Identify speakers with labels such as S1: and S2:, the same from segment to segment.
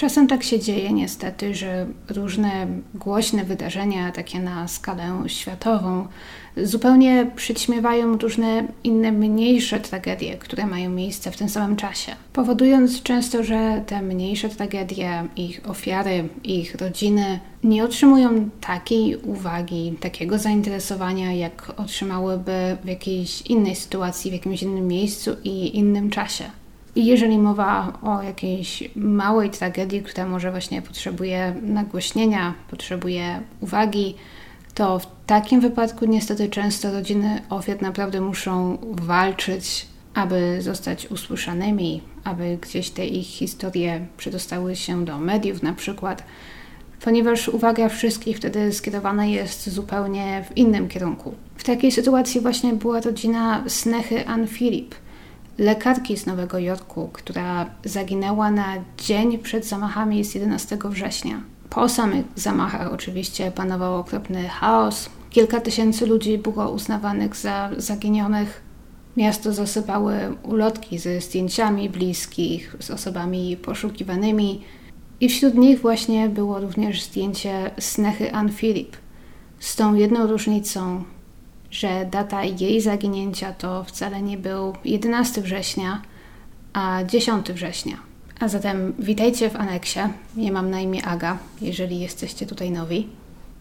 S1: Czasem tak się dzieje niestety, że różne głośne wydarzenia, takie na skalę światową, zupełnie przyćmiewają różne inne mniejsze tragedie, które mają miejsce w tym samym czasie, powodując często, że te mniejsze tragedie, ich ofiary, ich rodziny nie otrzymują takiej uwagi, takiego zainteresowania, jak otrzymałyby w jakiejś innej sytuacji, w jakimś innym miejscu i innym czasie. I jeżeli mowa o jakiejś małej tragedii, która może właśnie potrzebuje nagłośnienia, potrzebuje uwagi, to w takim wypadku niestety często rodziny ofiar naprawdę muszą walczyć, aby zostać usłyszanymi, aby gdzieś te ich historie przedostały się do mediów na przykład, ponieważ uwaga wszystkich wtedy skierowana jest zupełnie w innym kierunku. W takiej sytuacji właśnie była rodzina Snechy Ann Philip, lekarki z Nowego Jorku, która zaginęła na dzień przed zamachami z 11 września. Po samych zamachach oczywiście panował okropny chaos. Kilka tysięcy ludzi było uznawanych za zaginionych. Miasto zasypały ulotki ze zdjęciami bliskich, z osobami poszukiwanymi. I wśród nich właśnie było również zdjęcie Snechy Ann Philip. Z tą jedną różnicą, że data jej zaginięcia to wcale nie był 11 września, a 10 września. A zatem witajcie w aneksie. Ja mam na imię Aga, jeżeli jesteście tutaj nowi.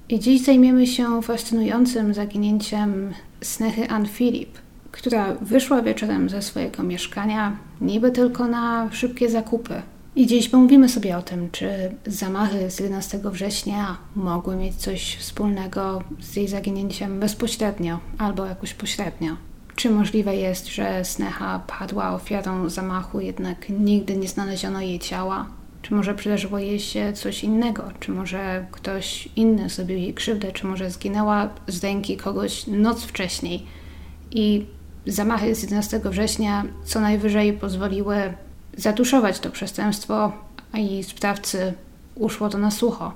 S1: I dziś zajmiemy się fascynującym zaginięciem Snechy Ann Philip, która wyszła wieczorem ze swojego mieszkania, niby tylko na szybkie zakupy. I dziś pomówimy sobie o tym, czy zamachy z 11 września mogły mieć coś wspólnego z jej zaginięciem bezpośrednio albo jakoś pośrednio. Czy możliwe jest, że Sneha padła ofiarą zamachu, jednak nigdy nie znaleziono jej ciała? Czy może przydarzyło jej się coś innego? Czy może ktoś inny zrobił jej krzywdę? Czy może zginęła z ręki kogoś noc wcześniej? I zamachy z 11 września co najwyżej pozwoliły zatuszować to przestępstwo, i sprawcy uszło to na sucho.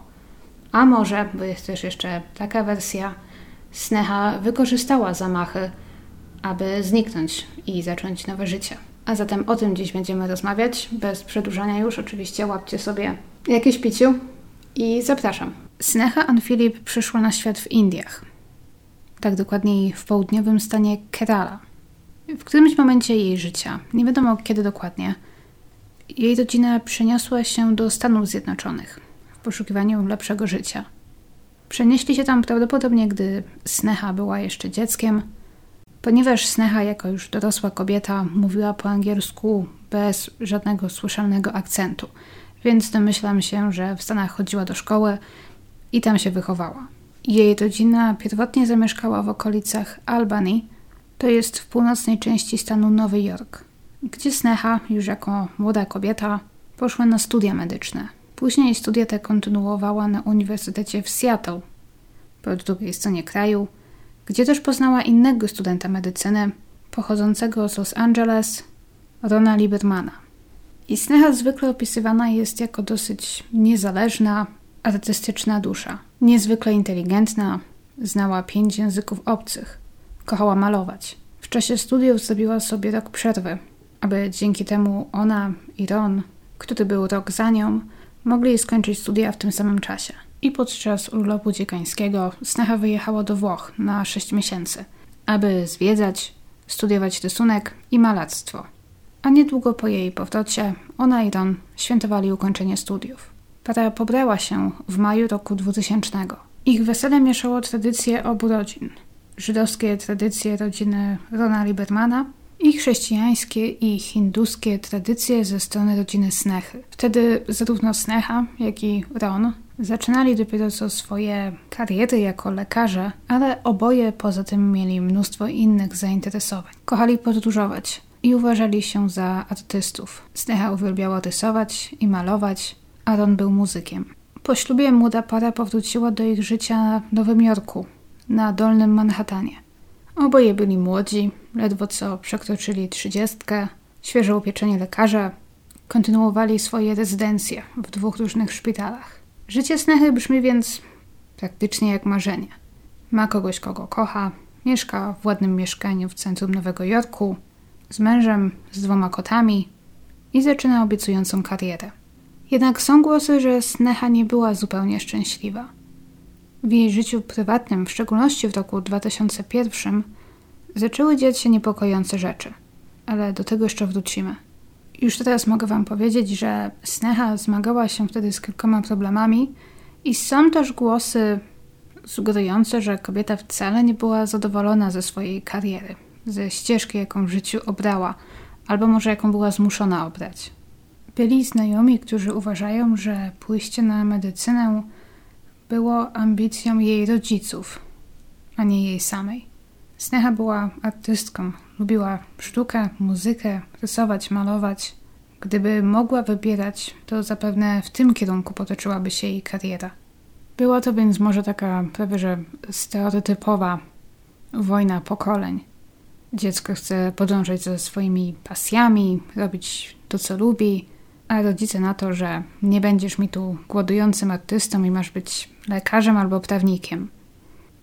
S1: A może, bo jest też jeszcze taka wersja, Sneha wykorzystała zamachy aby zniknąć i zacząć nowe życie. A zatem o tym dziś będziemy rozmawiać. Bez przedłużania już oczywiście łapcie sobie jakieś piciu i zapraszam. Sneha Ann Philip przyszła na świat w Indiach. Tak dokładniej w południowym stanie Kerala. W którymś momencie jej życia, nie wiadomo kiedy dokładnie, jej rodzina przeniosła się do Stanów Zjednoczonych w poszukiwaniu lepszego życia. Przenieśli się tam prawdopodobnie, gdy Sneha była jeszcze dzieckiem – Ponieważ Sneha jako już dorosła kobieta mówiła po angielsku bez żadnego słyszalnego akcentu, więc domyślam się, że w Stanach chodziła do szkoły i tam się wychowała. Jej rodzina pierwotnie zamieszkała w okolicach Albany, to jest w północnej części stanu Nowy Jork, gdzie Sneha, już jako młoda kobieta, poszła na studia medyczne. Później studia te kontynuowała na Uniwersytecie w Seattle, po drugiej stronie kraju – gdzie też poznała innego studenta medycyny pochodzącego z Los Angeles, Rona Libermana. I Sneha zwykle opisywana jest jako dosyć niezależna, artystyczna dusza. Niezwykle inteligentna, znała pięć języków obcych, kochała malować. W czasie studiów zrobiła sobie rok przerwy, aby dzięki temu ona i Ron, który był rok za nią, mogli skończyć studia w tym samym czasie i podczas urlopu dziekańskiego Sneha wyjechała do Włoch na 6 miesięcy, aby zwiedzać, studiować rysunek i malarstwo. A niedługo po jej powrocie ona i Ron świętowali ukończenie studiów. Para pobrała się w maju roku 2000. Ich wesele mieszało tradycje obu rodzin. Żydowskie tradycje rodziny Rona Libermana i chrześcijańskie i hinduskie tradycje ze strony rodziny Snechy. Wtedy zarówno Sneha, jak i Ron Zaczynali dopiero co swoje kariery jako lekarze, ale oboje poza tym mieli mnóstwo innych zainteresowań. Kochali podróżować i uważali się za artystów. Sneha uwielbiała rysować i malować, Aaron był muzykiem. Po ślubie młoda para powróciła do ich życia w Nowym Jorku, na Dolnym Manhattanie. Oboje byli młodzi, ledwo co przekroczyli trzydziestkę, świeżo upieczeni lekarze, kontynuowali swoje rezydencje w dwóch różnych szpitalach. Życie Snechy brzmi więc praktycznie jak marzenie. Ma kogoś, kogo kocha, mieszka w ładnym mieszkaniu w centrum Nowego Jorku, z mężem, z dwoma kotami i zaczyna obiecującą karierę. Jednak są głosy, że Sneha nie była zupełnie szczęśliwa. W jej życiu prywatnym, w szczególności w roku 2001, zaczęły dziać się niepokojące rzeczy, ale do tego jeszcze wrócimy. Już teraz mogę Wam powiedzieć, że Sneha zmagała się wtedy z kilkoma problemami i są też głosy sugerujące, że kobieta wcale nie była zadowolona ze swojej kariery, ze ścieżki, jaką w życiu obrała, albo może jaką była zmuszona obrać. Byli znajomi, którzy uważają, że pójście na medycynę było ambicją jej rodziców, a nie jej samej. Sneha była artystką, lubiła sztukę, muzykę, rysować, malować. Gdyby mogła wybierać, to zapewne w tym kierunku potoczyłaby się jej kariera. Była to więc może taka prawie że stereotypowa wojna pokoleń. Dziecko chce podążać za swoimi pasjami, robić to, co lubi, a rodzice na to, że nie będziesz mi tu głodującym artystą i masz być lekarzem albo prawnikiem.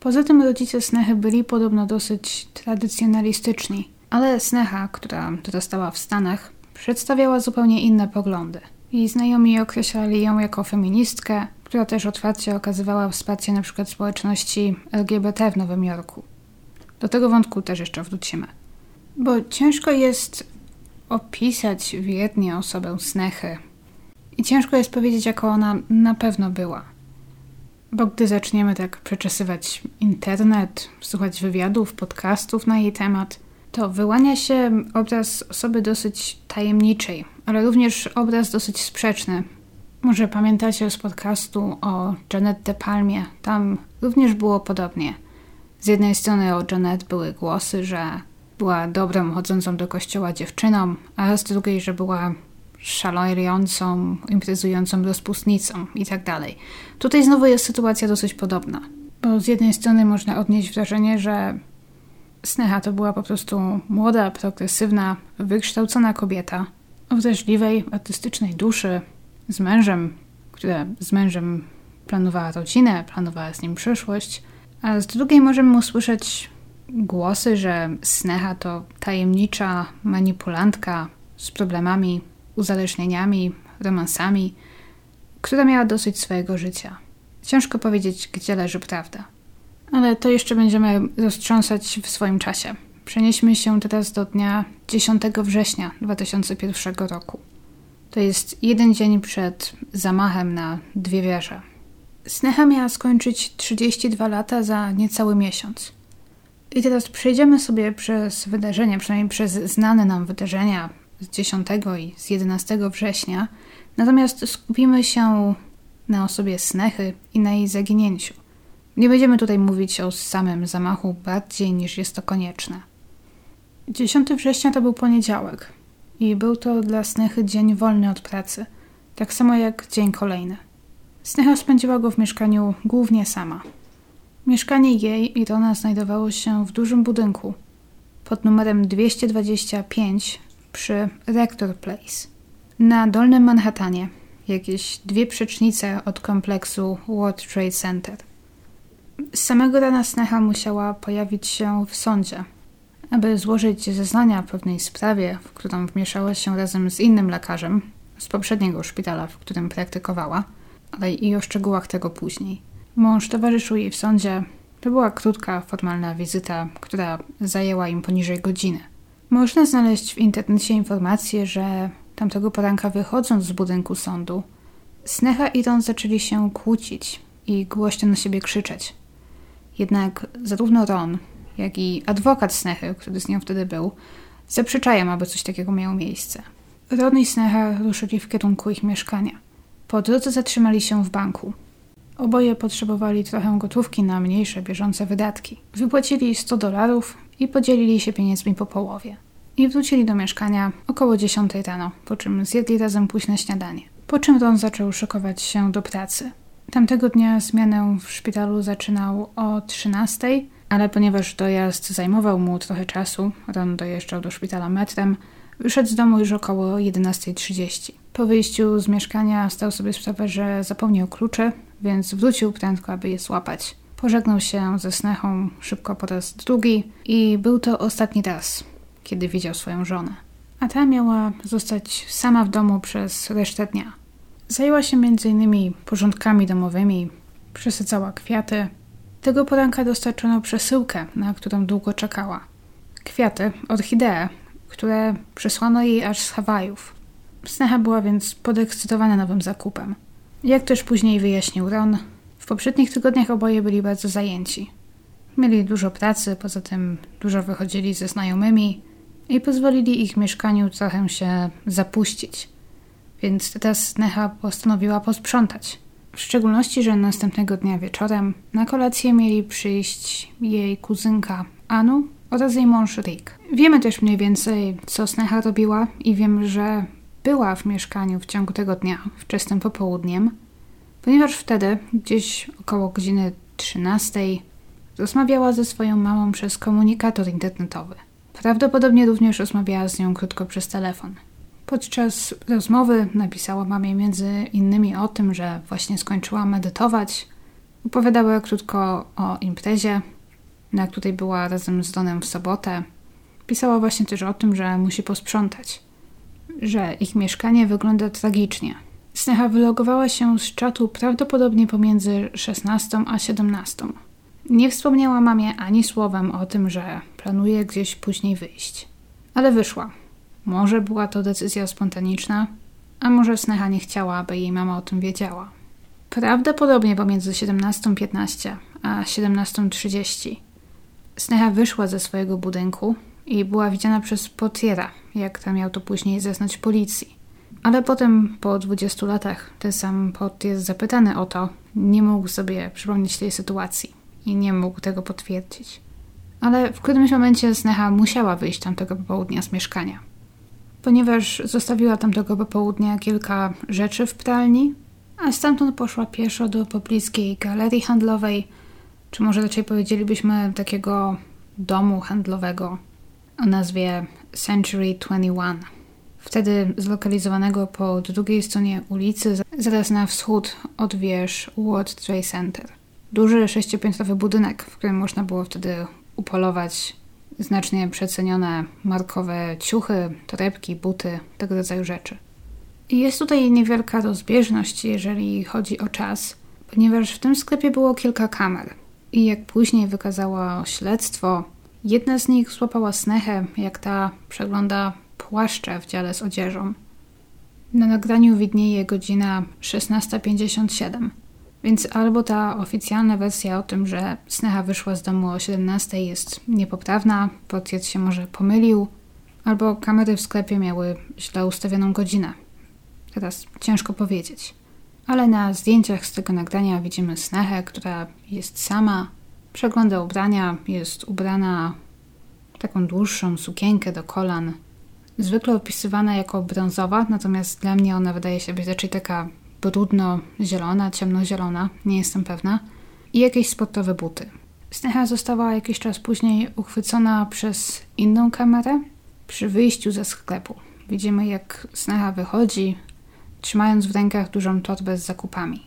S1: Poza tym rodzice Snechy byli podobno dosyć tradycjonalistyczni, ale Snecha, która dorastała w Stanach, przedstawiała zupełnie inne poglądy. Jej znajomi określali ją jako feministkę, która też otwarcie okazywała wsparcie np. społeczności LGBT w Nowym Jorku. Do tego wątku też jeszcze wrócimy. Bo ciężko jest opisać wiernie osobę Snechy. I ciężko jest powiedzieć, jaką ona na pewno była. Bo gdy zaczniemy tak przeczesywać internet, słuchać wywiadów, podcastów na jej temat, to wyłania się obraz osoby dosyć tajemniczej, ale również obraz dosyć sprzeczny. Może pamiętacie z podcastu o Janet De Palmie? Tam również było podobnie. Z jednej strony o Janet były głosy, że była dobrą, chodzącą do kościoła dziewczyną, a z drugiej, że była szalejącą, imprezującą rozpustnicą i tak. Tutaj znowu jest sytuacja dosyć podobna, bo z jednej strony można odnieść wrażenie, że Sneha to była po prostu młoda, progresywna, wykształcona kobieta o wrażliwej, artystycznej duszy, z mężem, która z mężem planowała rodzinę, planowała z nim przyszłość, a z drugiej możemy usłyszeć głosy, że Sneha to tajemnicza manipulantka z problemami, uzależnieniami, romansami, która miała dosyć swojego życia. Ciężko powiedzieć, gdzie leży prawda. Ale to jeszcze będziemy roztrząsać w swoim czasie. Przenieśmy się teraz do dnia 10 września 2001 roku. To jest jeden dzień przed zamachem na dwie wieże. Sneha miała skończyć 32 lata za niecały miesiąc. I teraz przejdziemy sobie przez wydarzenia, przynajmniej przez znane nam wydarzenia z 10 i z 11 września, natomiast skupimy się na osobie Snechy i na jej zaginięciu. Nie będziemy tutaj mówić o samym zamachu bardziej niż jest to konieczne. 10 września to był poniedziałek i był to dla Snechy dzień wolny od pracy, tak samo jak dzień kolejny. Snecha spędziła go w mieszkaniu głównie sama. Mieszkanie jej i Rona znajdowało się w dużym budynku pod numerem 225 przy Rector Place. Na Dolnym Manhattanie, jakieś dwie przecznice od kompleksu World Trade Center. Z samego rana Sneha musiała pojawić się w sądzie, aby złożyć zeznania w pewnej sprawie, w którą wmieszała się razem z innym lekarzem z poprzedniego szpitala, w którym praktykowała, ale i o szczegółach tego później. Mąż towarzyszył jej w sądzie. To była krótka, formalna wizyta, która zajęła im poniżej godziny. Można znaleźć w internecie informację, że tamtego poranka wychodząc z budynku sądu, Sneha i Ron zaczęli się kłócić i głośno na siebie krzyczeć. Jednak zarówno Ron, jak i adwokat Snechy, który z nią wtedy był, zaprzeczają, aby coś takiego miało miejsce. Ron i Sneha ruszyli w kierunku ich mieszkania. Po drodze zatrzymali się w banku. Oboje potrzebowali trochę gotówki na mniejsze bieżące wydatki. Wypłacili 100 dolarów i podzielili się pieniędzmi po połowie. I wrócili do mieszkania około 10 rano, po czym zjedli razem późne śniadanie. Po czym Ron zaczął szykować się do pracy. Tamtego dnia zmianę w szpitalu zaczynał o 13, ale ponieważ dojazd zajmował mu trochę czasu, Ron dojeżdżał do szpitala metrem, wyszedł z domu już około 11.30. Po wyjściu z mieszkania stał sobie sprawę, że zapomniał kluczy, więc wrócił prędko, aby je złapać. Pożegnał się ze Snechą szybko po raz drugi i był to ostatni raz, kiedy widział swoją żonę. A ta miała zostać sama w domu przez resztę dnia. Zajęła się m.in. porządkami domowymi, przesycała kwiaty. Tego poranka dostarczono przesyłkę, na którą długo czekała. Kwiaty, orchidee, które przysłano jej aż z Hawajów. Sneha była więc podekscytowana nowym zakupem. Jak też później wyjaśnił Ron, poprzednich tygodniach oboje byli bardzo zajęci. Mieli dużo pracy, poza tym dużo wychodzili ze znajomymi i pozwolili ich mieszkaniu trochę się zapuścić. Więc teraz Necha postanowiła posprzątać. W szczególności, że następnego dnia wieczorem na kolację mieli przyjść jej kuzynka Anu oraz jej mąż Rick. Wiemy też mniej więcej, co Sneha robiła i wiemy, że była w mieszkaniu w ciągu tego dnia, wczesnym popołudniem, ponieważ wtedy, gdzieś około godziny 13, rozmawiała ze swoją mamą przez komunikator internetowy. Prawdopodobnie również rozmawiała z nią krótko przez telefon. Podczas rozmowy napisała mamie między innymi o tym, że właśnie skończyła medytować. Opowiadała krótko o imprezie, na której była razem z Donem w sobotę. Pisała właśnie też o tym, że musi posprzątać, że ich mieszkanie wygląda tragicznie. Sneha wylogowała się z czatu prawdopodobnie pomiędzy 16 a 17. Nie wspomniała mamie ani słowem o tym, że planuje gdzieś później wyjść. Ale wyszła. Może była to decyzja spontaniczna, a może Sneha nie chciała, aby jej mama o tym wiedziała. Prawdopodobnie pomiędzy 17.15 a 17.30 Sneha wyszła ze swojego budynku i była widziana przez portiera, jak tam miał to później zeznać policji. Ale potem, po 20 latach, ten sam portier zapytany o to, nie mógł sobie przypomnieć tej sytuacji i nie mógł tego potwierdzić. Ale w którymś momencie Sneha musiała wyjść tamtego popołudnia z mieszkania. Ponieważ zostawiła tamtego popołudnia kilka rzeczy w pralni, a stamtąd poszła pieszo do pobliskiej galerii handlowej, czy może raczej powiedzielibyśmy takiego domu handlowego o nazwie Century 21. Wtedy zlokalizowanego po drugiej stronie ulicy, zaraz na wschód od wież World Trade Center. Duży sześciopiętrowy budynek, w którym można było wtedy upolować znacznie przecenione markowe ciuchy, torebki, buty, tego rodzaju rzeczy. I jest tutaj niewielka rozbieżność, jeżeli chodzi o czas, ponieważ w tym sklepie było kilka kamer. I jak później wykazało śledztwo, jedna z nich złapała snechę, jak ta przegląda płaszcze w dziale z odzieżą. Na nagraniu widnieje godzina 16.57. Więc albo ta oficjalna wersja o tym, że Sneha wyszła z domu o 17 jest niepoprawna, portret się może pomylił, albo kamery w sklepie miały źle ustawioną godzinę. Teraz ciężko powiedzieć. Ale na zdjęciach z tego nagrania widzimy Snechę, która jest sama, przegląda ubrania, jest ubrana taką dłuższą sukienkę do kolan, zwykle opisywana jako brązowa, natomiast dla mnie ona wydaje się być raczej taka brudno-zielona, ciemnozielona, nie jestem pewna, i jakieś sportowe buty. Sneha została jakiś czas później uchwycona przez inną kamerę przy wyjściu ze sklepu. Widzimy, jak Sneha wychodzi, trzymając w rękach dużą torbę z zakupami.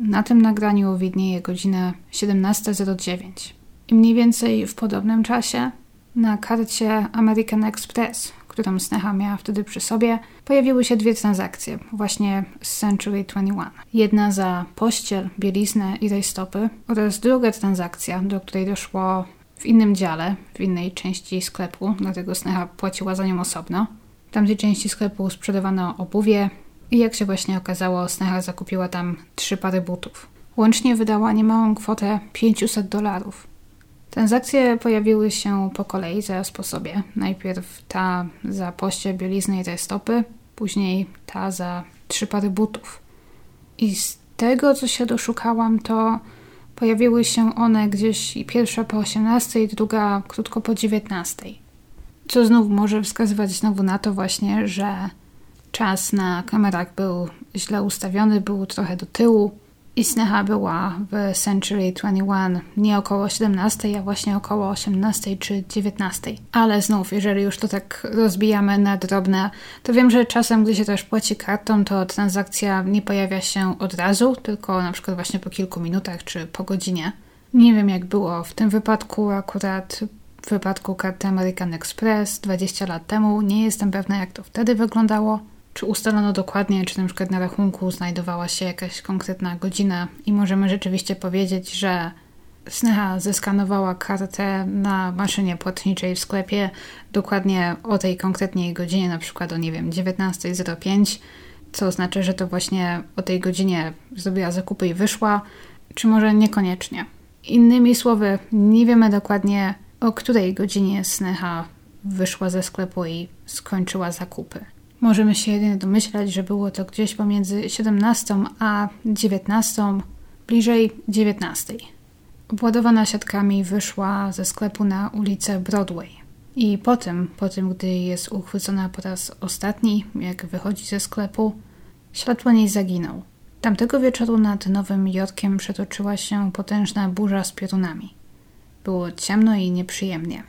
S1: Na tym nagraniu widnieje godzina 17.09. I mniej więcej w podobnym czasie na karcie American Express, którą Sneha miała wtedy przy sobie, pojawiły się dwie transakcje, właśnie z Century 21. Jedna za pościel, bieliznę i rejstopy oraz druga transakcja, do której doszło w innym dziale, w innej części sklepu, dlatego Sneha płaciła za nią osobno. W tamtej części sklepu sprzedawano obuwie i jak się właśnie okazało, Sneha zakupiła tam trzy pary butów. Łącznie wydała niemałą kwotę 500 dolarów. Transakcje pojawiły się po kolei, zaraz po sobie. Najpierw ta za poście bielizny i te stopy, później ta za trzy pary butów. I z tego, co się doszukałam, to pojawiły się one gdzieś i pierwsza po 18, i druga krótko po 19. Co znów może wskazywać znowu na to właśnie, że czas na kamerach był źle ustawiony, był trochę do tyłu i Sneha była w Century 21 nie około 17, a właśnie około 18 czy 19. Ale znów, jeżeli już to tak rozbijamy na drobne, to wiem, że czasem, gdy się też płaci kartą, to transakcja nie pojawia się od razu, tylko na przykład właśnie po kilku minutach czy po godzinie. Nie wiem, jak było w tym wypadku, akurat w wypadku karty American Express 20 lat temu. Nie jestem pewna, jak to wtedy wyglądało. Czy ustalono dokładnie, czy na przykład na rachunku znajdowała się jakaś konkretna godzina i możemy rzeczywiście powiedzieć, że Sneha zeskanowała kartę na maszynie płatniczej w sklepie dokładnie o tej konkretnej godzinie, na przykład o nie wiem 19.05, co oznacza, że to właśnie o tej godzinie zrobiła zakupy i wyszła, czy może niekoniecznie. Innymi słowy, nie wiemy dokładnie o której godzinie Sneha wyszła ze sklepu i skończyła zakupy. Możemy się jedynie domyślać, że było to gdzieś pomiędzy 17 a 19, bliżej 19. Obładowana siatkami wyszła ze sklepu na ulicę Broadway. I potem, po tym, gdy jest uchwycona po raz ostatni, jak wychodzi ze sklepu, światło niej zaginął. Tamtego wieczoru nad Nowym Jorkiem przetoczyła się potężna burza z piorunami. Było ciemno i nieprzyjemnie.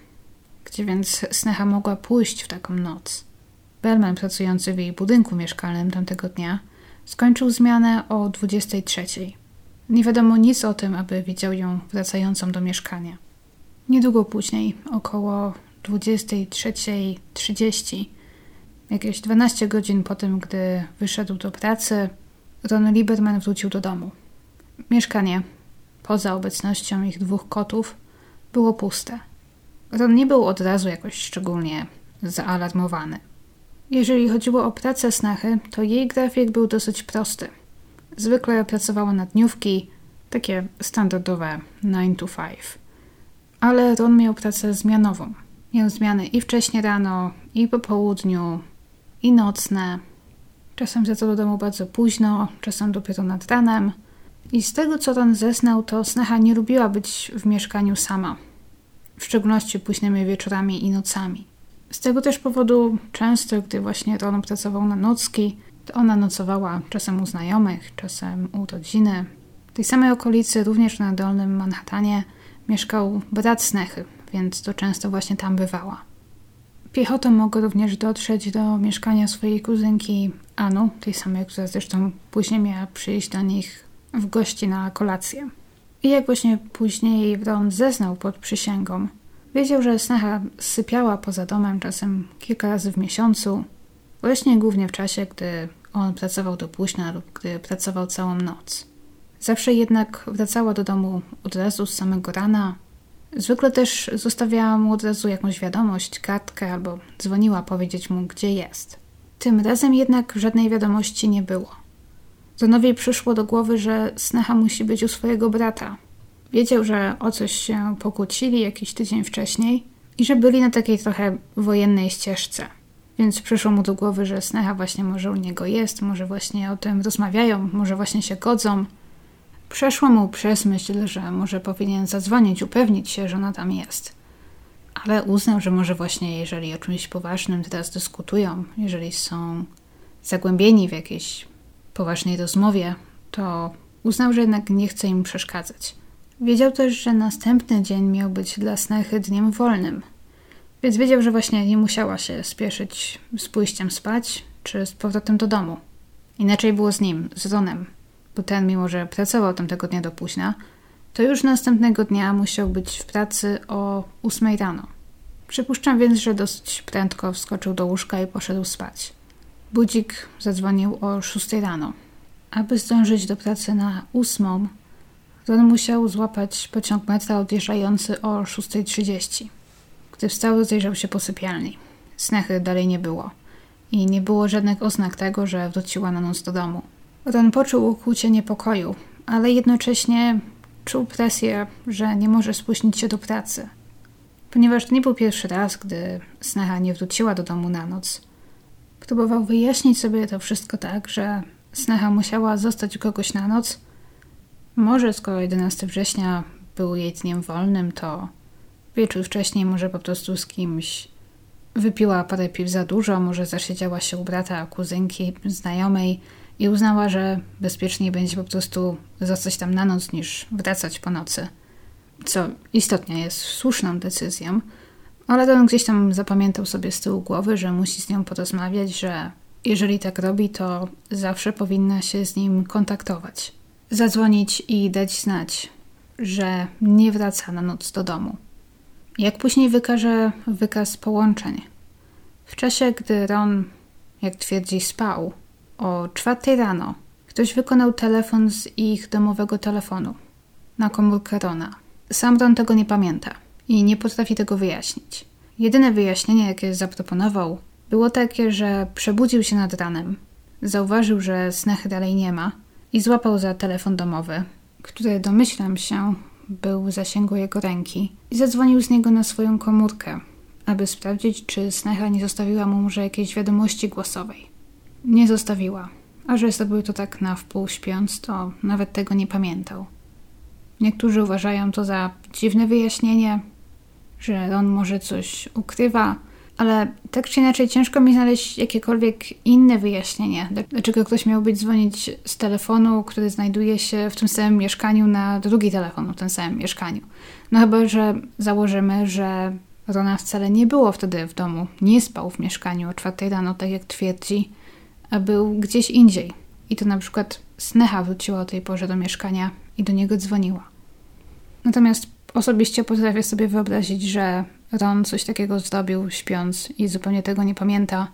S1: Gdzie więc Sneha mogła pójść w taką noc? Bellman, pracujący w jej budynku mieszkalnym tamtego dnia, skończył zmianę o 23. Nie wiadomo nic o tym, aby widział ją wracającą do mieszkania. Niedługo później, około 23.30, jakieś 12 godzin po tym, gdy wyszedł do pracy, Ron Lieberman wrócił do domu. Mieszkanie, poza obecnością ich dwóch kotów, było puste. Ron nie był od razu jakoś szczególnie zaalarmowany. Jeżeli chodziło o pracę snachy, to jej grafik był dosyć prosty. Zwykle pracowała na dniówki, takie standardowe 9 to 5. Ale Ron miał pracę zmianową. Miał zmiany i wcześnie rano, i po południu, i nocne. Czasem wracał do domu bardzo późno, czasem dopiero nad ranem. I z tego, co Ron zeznał, to Snacha nie lubiła być w mieszkaniu sama. W szczególności późnymi wieczorami i nocami. Z tego też powodu często, gdy właśnie Ron pracował na nocki, to ona nocowała czasem u znajomych, czasem u rodziny. W tej samej okolicy, również na Dolnym Manhattanie, mieszkał brat Snechy, więc to często właśnie tam bywała. Piechotą mogła również dotrzeć do mieszkania swojej kuzynki Anu, tej samej, która zresztą później miała przyjść do nich w gości na kolację. I jak właśnie później Ron zeznał pod przysięgą, wiedział, że Sneha sypiała poza domem czasem kilka razy w miesiącu, właśnie głównie w czasie, gdy on pracował do późna lub gdy pracował całą noc. Zawsze jednak wracała do domu od razu z samego rana. Zwykle też zostawiała mu od razu jakąś wiadomość, kartkę albo dzwoniła powiedzieć mu, gdzie jest. Tym razem jednak żadnej wiadomości nie było. Zonowi przyszło do głowy, że Sneha musi być u swojego brata. Wiedział, że o coś się pokłócili jakiś tydzień wcześniej i że byli na takiej trochę wojennej ścieżce. Więc przyszło mu do głowy, że Sneha właśnie może u niego jest, może właśnie o tym rozmawiają, może właśnie się godzą. Przeszło mu przez myśl, że może powinien zadzwonić, upewnić się, że ona tam jest. Ale uznał, że może właśnie jeżeli o czymś poważnym teraz dyskutują, jeżeli są zagłębieni w jakiejś poważnej rozmowie, to uznał, że jednak nie chce im przeszkadzać. Wiedział też, że następny dzień miał być dla Snechy dniem wolnym – więc wiedział, że właśnie nie musiała się spieszyć z pójściem spać czy z powrotem do domu. Inaczej było z nim, z Ronem, bo ten, mimo że pracował tamtego dnia do późna, to już następnego dnia musiał być w pracy o 8 rano. Przypuszczam więc, że dosyć prędko wskoczył do łóżka i poszedł spać. Budzik zadzwonił o 6 rano. Aby zdążyć do pracy na 8, Ron musiał złapać pociąg metra odjeżdżający o 6.30. Gdy wstał, rozejrzał się po sypialni. Snechy dalej nie było. I nie było żadnych oznak tego, że wróciła na noc do domu. Ron poczuł ukłucie niepokoju, ale jednocześnie czuł presję, że nie może spóźnić się do pracy. Ponieważ to nie był pierwszy raz, gdy Sneha nie wróciła do domu na noc. Próbował wyjaśnić sobie to wszystko tak, że Sneha musiała zostać u kogoś na noc. Może skoro 11 września był jej dniem wolnym, to wieczór wcześniej może po prostu z kimś wypiła parę piw za dużo, może zasiedziała się u brata, kuzynki, znajomej i uznała, że bezpieczniej będzie po prostu zostać tam na noc niż wracać po nocy. Co istotnie jest słuszną decyzją, ale on gdzieś tam zapamiętał sobie z tyłu głowy, że musi z nią porozmawiać, że jeżeli tak robi, to zawsze powinna się z nim kontaktować. Zadzwonić i dać znać, że nie wraca na noc do domu. Jak później wykaże wykaz połączeń. W czasie, gdy Ron jak twierdzi, spał. O czwartej rano ktoś wykonał telefon z ich domowego telefonu na komórkę Rona. Sam Ron tego nie pamięta i nie potrafi tego wyjaśnić. Jedyne wyjaśnienie, jakie zaproponował, było takie, że przebudził się nad ranem, zauważył, że Snechy dalej nie ma i złapał za telefon domowy, który domyślam się był w zasięgu jego ręki i zadzwonił z niego na swoją komórkę, aby sprawdzić, czy Snecha nie zostawiła mu może jakiejś wiadomości głosowej. Nie zostawiła, a że zrobił to tak na wpół śpiąc, to nawet tego nie pamiętał. Niektórzy uważają to za dziwne wyjaśnienie, że on może coś ukrywa, ale tak czy inaczej ciężko mi znaleźć jakiekolwiek inne wyjaśnienie, dlaczego ktoś miałby dzwonić z telefonu, który znajduje się w tym samym mieszkaniu na drugi telefon w tym samym mieszkaniu. No chyba, że założymy, że Rona wcale nie było wtedy w domu, nie spał w mieszkaniu o czwartej rano, tak jak twierdzi, a był gdzieś indziej. I to na przykład Sneha wróciła o tej porze do mieszkania i do niego dzwoniła. Natomiast osobiście potrafię sobie wyobrazić, że Ron coś takiego zrobił śpiąc i zupełnie tego nie pamięta.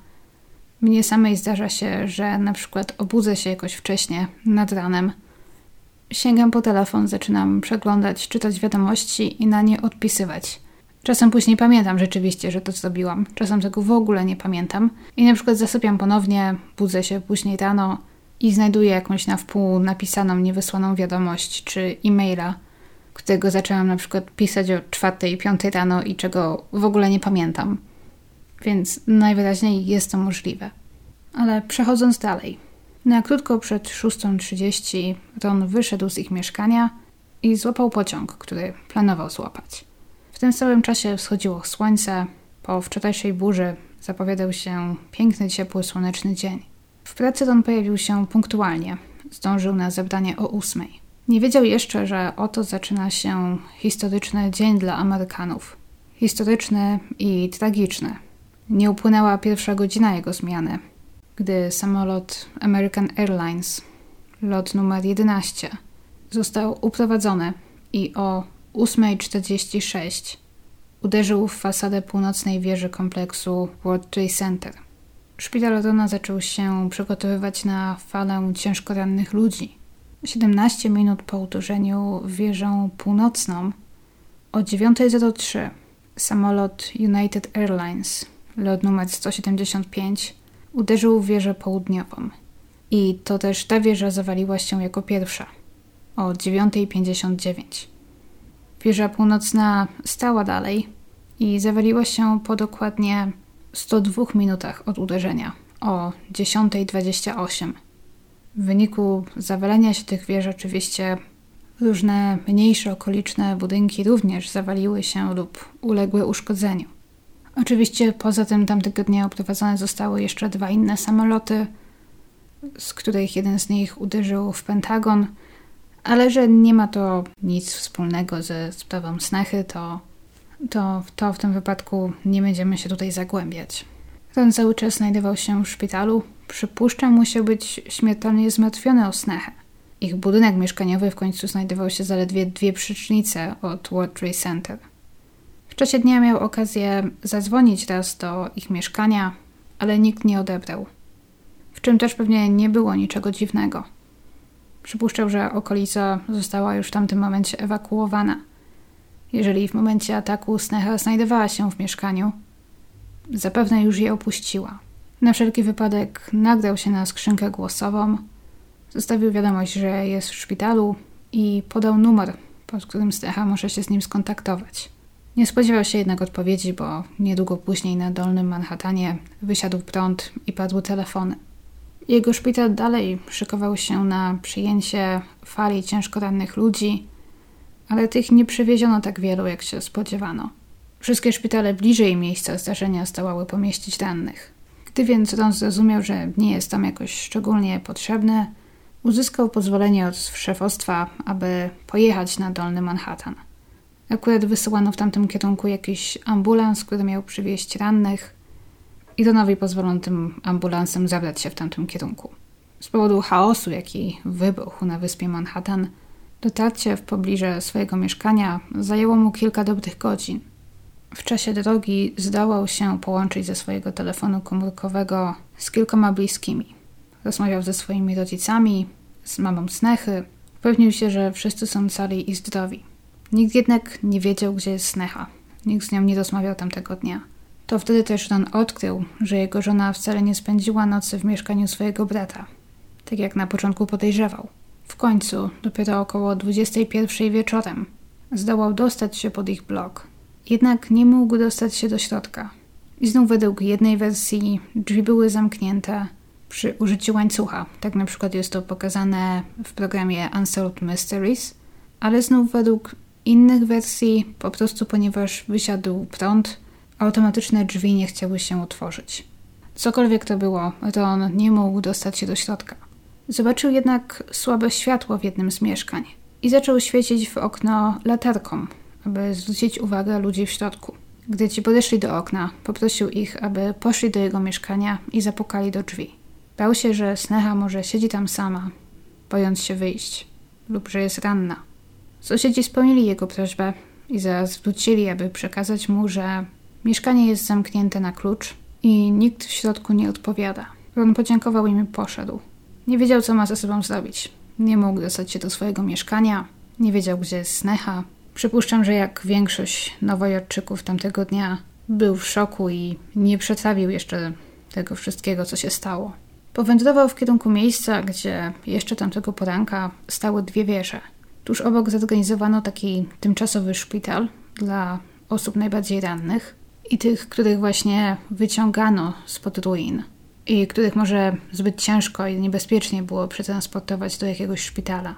S1: Mnie samej zdarza się, że na przykład obudzę się jakoś wcześnie, nad ranem. Sięgam po telefon, zaczynam przeglądać, czytać wiadomości i na nie odpisywać. Czasem później pamiętam rzeczywiście, że to zrobiłam. Czasem tego w ogóle nie pamiętam. I na przykład zasypiam ponownie, budzę się później rano i znajduję jakąś na wpół napisaną, niewysłaną wiadomość czy e-maila – którego zaczęłam na przykład pisać o czwartej, piątej rano i czego w ogóle nie pamiętam. Więc najwyraźniej jest to możliwe. Ale przechodząc dalej. Na krótko przed 6.30 Ron wyszedł z ich mieszkania i złapał pociąg, który planował złapać. W tym samym czasie wschodziło słońce. Po wczorajszej burzy zapowiadał się piękny, ciepły, słoneczny dzień. W pracy Ron pojawił się punktualnie. Zdążył na zebranie o ósmej. Nie wiedział jeszcze, że oto zaczyna się historyczny dzień dla Amerykanów. Historyczny i tragiczny. Nie upłynęła pierwsza godzina jego zmiany, gdy samolot American Airlines, lot numer 11, został uprowadzony i o 8.46 uderzył w fasadę północnej wieży kompleksu World Trade Center. Szpital Rona zaczął się przygotowywać na falę ciężko rannych ludzi – 17 minut po uderzeniu w wieżę północną o 9.03 samolot United Airlines, lot numer 175, uderzył w wieżę południową. I to też ta wieża zawaliła się jako pierwsza o 9.59. Wieża północna stała dalej i zawaliła się po dokładnie 102 minutach od uderzenia o 10.28. W wyniku zawalenia się tych wież oczywiście różne mniejsze okoliczne budynki również zawaliły się lub uległy uszkodzeniu. Oczywiście poza tym tamtego dnia oprowadzone zostały jeszcze dwa inne samoloty, z których jeden z nich uderzył w Pentagon, ale że nie ma to nic wspólnego ze sprawą Snechy, to, to, to w tym wypadku nie będziemy się tutaj zagłębiać. Ten cały czas znajdował się w szpitalu, Przypuszczam, musiał być śmiertelnie zmartwiony o Snechę. Ich budynek mieszkaniowy w końcu znajdował się zaledwie dwie przycznice od World Trade Center. W czasie dnia miał okazję zadzwonić raz do ich mieszkania, ale nikt nie odebrał. W czym też pewnie nie było niczego dziwnego. Przypuszczał, że okolica została już w tamtym momencie ewakuowana. Jeżeli w momencie ataku Sneha znajdowała się w mieszkaniu, zapewne już je opuściła. Na wszelki wypadek nagrał się na skrzynkę głosową, zostawił wiadomość, że jest w szpitalu i podał numer, pod którym Stecha może się z nim skontaktować. Nie spodziewał się jednak odpowiedzi, bo niedługo później na Dolnym Manhattanie wysiadł prąd i padły telefony. Jego szpital dalej szykował się na przyjęcie fali ciężko rannych ludzi, ale tych nie przywieziono tak wielu, jak się spodziewano. Wszystkie szpitale bliżej miejsca zdarzenia zdołały pomieścić rannych. Gdy więc Ron zrozumiał, że nie jest tam jakoś szczególnie potrzebny, uzyskał pozwolenie od szefostwa, aby pojechać na Dolny Manhattan. Akurat wysyłano w tamtym kierunku jakiś ambulans, który miał przywieźć rannych i Ronowi pozwolono tym ambulansem zabrać się w tamtym kierunku. Z powodu chaosu, jaki wybuchł na wyspie Manhattan, dotarcie w pobliże swojego mieszkania zajęło mu kilka dobrych godzin. W czasie drogi zdołał się połączyć ze swojego telefonu komórkowego z kilkoma bliskimi. Rozmawiał ze swoimi rodzicami, z mamą Snechy. Upewnił się, że wszyscy są cali i zdrowi. Nikt jednak nie wiedział, gdzie jest Snecha. Nikt z nią nie rozmawiał tamtego dnia. To wtedy też Ron odkrył, że jego żona wcale nie spędziła nocy w mieszkaniu swojego brata, tak jak na początku podejrzewał. W końcu, dopiero około 21 wieczorem, zdołał dostać się pod ich blok. Jednak nie mógł dostać się do środka. I znów według jednej wersji drzwi były zamknięte przy użyciu łańcucha. Tak na przykład jest to pokazane w programie Unsolved Mysteries. Ale znów według innych wersji, po prostu ponieważ wysiadł prąd, automatyczne drzwi nie chciały się otworzyć. Cokolwiek to było, Ron nie mógł dostać się do środka. Zobaczył jednak słabe światło w jednym z mieszkań i zaczął świecić w okno latarką, aby zwrócić uwagę ludzi w środku. Gdy ci podeszli do okna, poprosił ich, aby poszli do jego mieszkania i zapukali do drzwi. Bał się, że Sneha może siedzi tam sama, bojąc się wyjść, lub że jest ranna. Sąsiedzi spełnili jego prośbę i zaraz wrócili, aby przekazać mu, że mieszkanie jest zamknięte na klucz i nikt w środku nie odpowiada. Ron podziękował im i poszedł. Nie wiedział, co ma ze sobą zrobić. Nie mógł dostać się do swojego mieszkania, nie wiedział, gdzie jest Sneha. Przypuszczam, że jak większość nowojorczyków tamtego dnia, był w szoku i nie przetrawił jeszcze tego wszystkiego, co się stało. Powędrował w kierunku miejsca, gdzie jeszcze tamtego poranka stały dwie wieże. Tuż obok zorganizowano taki tymczasowy szpital dla osób najbardziej rannych i tych, których właśnie wyciągano spod ruin i których może zbyt ciężko i niebezpiecznie było przetransportować do jakiegoś szpitala.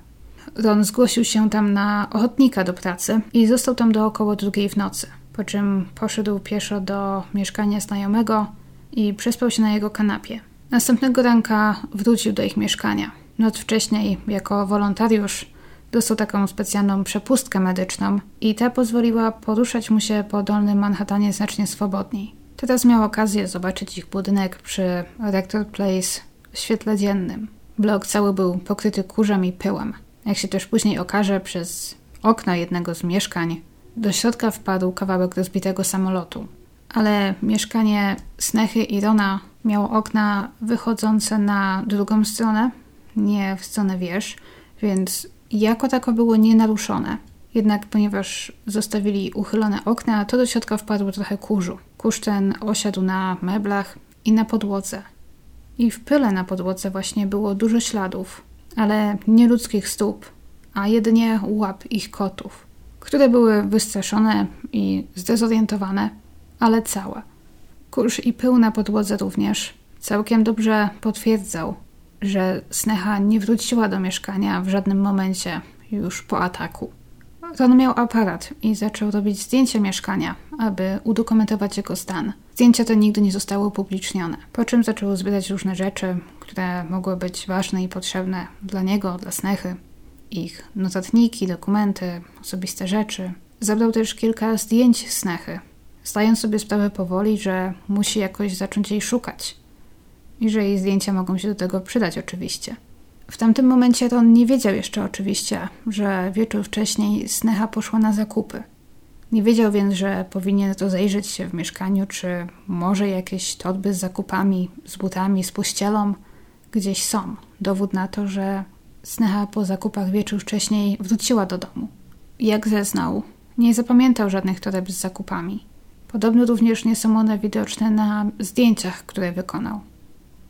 S1: Ron zgłosił się tam na ochotnika do pracy i został tam do około drugiej w nocy, po czym poszedł pieszo do mieszkania znajomego i przespał się na jego kanapie. Następnego ranka wrócił do ich mieszkania. Noc wcześniej, jako wolontariusz, dostał taką specjalną przepustkę medyczną i ta pozwoliła poruszać mu się po dolnym Manhattanie znacznie swobodniej. Teraz miał okazję zobaczyć ich budynek przy Rector Place w świetle dziennym. Blok cały był pokryty kurzem i pyłem. Jak się też później okaże, przez okna jednego z mieszkań do środka wpadł kawałek rozbitego samolotu. Ale mieszkanie Snechy i Rona miało okna wychodzące na drugą stronę, nie w stronę wież, więc jako tako było nienaruszone. Jednak ponieważ zostawili uchylone okna, to do środka wpadło trochę kurzu. Kurz ten osiadł na meblach i na podłodze. I w pyle na podłodze właśnie było dużo śladów, ale nie ludzkich stóp, a jedynie łap ich kotów, które były wystraszone i zdezorientowane, ale całe. Kurz i pył na podłodze również całkiem dobrze potwierdzał, że Sneha nie wróciła do mieszkania w żadnym momencie już po ataku. Ron miał aparat i zaczął robić zdjęcia mieszkania, aby udokumentować jego stan. Zdjęcia te nigdy nie zostały upublicznione, po czym zaczął zbierać różne rzeczy, które mogły być ważne i potrzebne dla niego, dla Snechy. Ich notatniki, dokumenty, osobiste rzeczy. Zabrał też kilka zdjęć Snechy, zdając sobie sprawę powoli, że musi jakoś zacząć jej szukać. I że jej zdjęcia mogą się do tego przydać oczywiście. W tamtym momencie to on nie wiedział jeszcze oczywiście, że wieczór wcześniej Sneha poszła na zakupy. Nie wiedział więc, że powinien rozejrzeć się w mieszkaniu, czy może jakieś torby z zakupami, z butami, z pościelą gdzieś są. Dowód na to, że Sneha po zakupach wieczór wcześniej wróciła do domu. Jak zeznał, nie zapamiętał żadnych toreb z zakupami. Podobno również nie są one widoczne na zdjęciach, które wykonał.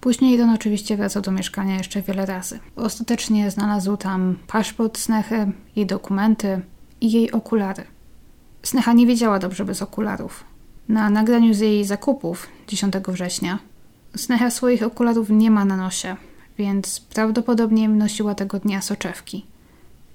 S1: Później Don oczywiście wracał do mieszkania jeszcze wiele razy. Ostatecznie znalazł tam paszport Snechy, jej dokumenty i jej okulary. Snecha nie wiedziała dobrze bez okularów. Na nagraniu z jej zakupów 10 września Snecha swoich okularów nie ma na nosie, więc prawdopodobnie nosiła tego dnia soczewki.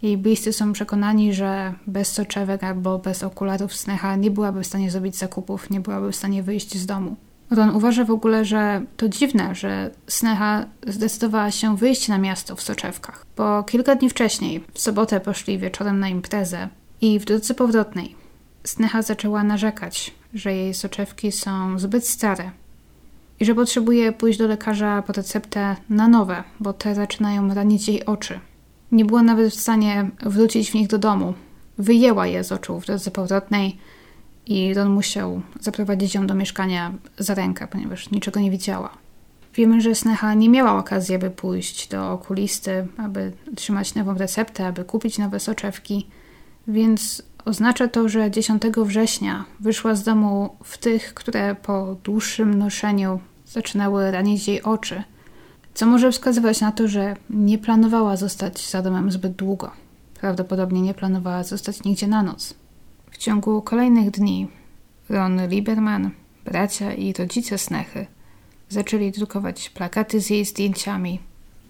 S1: Jej bliscy są przekonani, że bez soczewek albo bez okularów Snecha nie byłaby w stanie zrobić zakupów, nie byłaby w stanie wyjść z domu. Ron uważa w ogóle, że to dziwne, że Sneha zdecydowała się wyjść na miasto w soczewkach, bo kilka dni wcześniej, w sobotę poszli wieczorem na imprezę i w drodze powrotnej Sneha zaczęła narzekać, że jej soczewki są zbyt stare i że potrzebuje pójść do lekarza po receptę na nowe, bo te zaczynają ranić jej oczy. Nie była nawet w stanie wrócić w nich do domu. Wyjęła je z oczu w drodze powrotnej i Ron musiał zaprowadzić ją do mieszkania za rękę, ponieważ niczego nie widziała. Wiemy, że Sneha nie miała okazji, aby pójść do okulisty, aby otrzymać nową receptę, aby kupić nowe soczewki, więc oznacza to, że 10 września wyszła z domu w tych, które po dłuższym noszeniu zaczynały ranić jej oczy, co może wskazywać na to, że nie planowała zostać za domem zbyt długo. Prawdopodobnie nie planowała zostać nigdzie na noc. W ciągu kolejnych dni Ron Lieberman, bracia i rodzice Snechy zaczęli drukować plakaty z jej zdjęciami,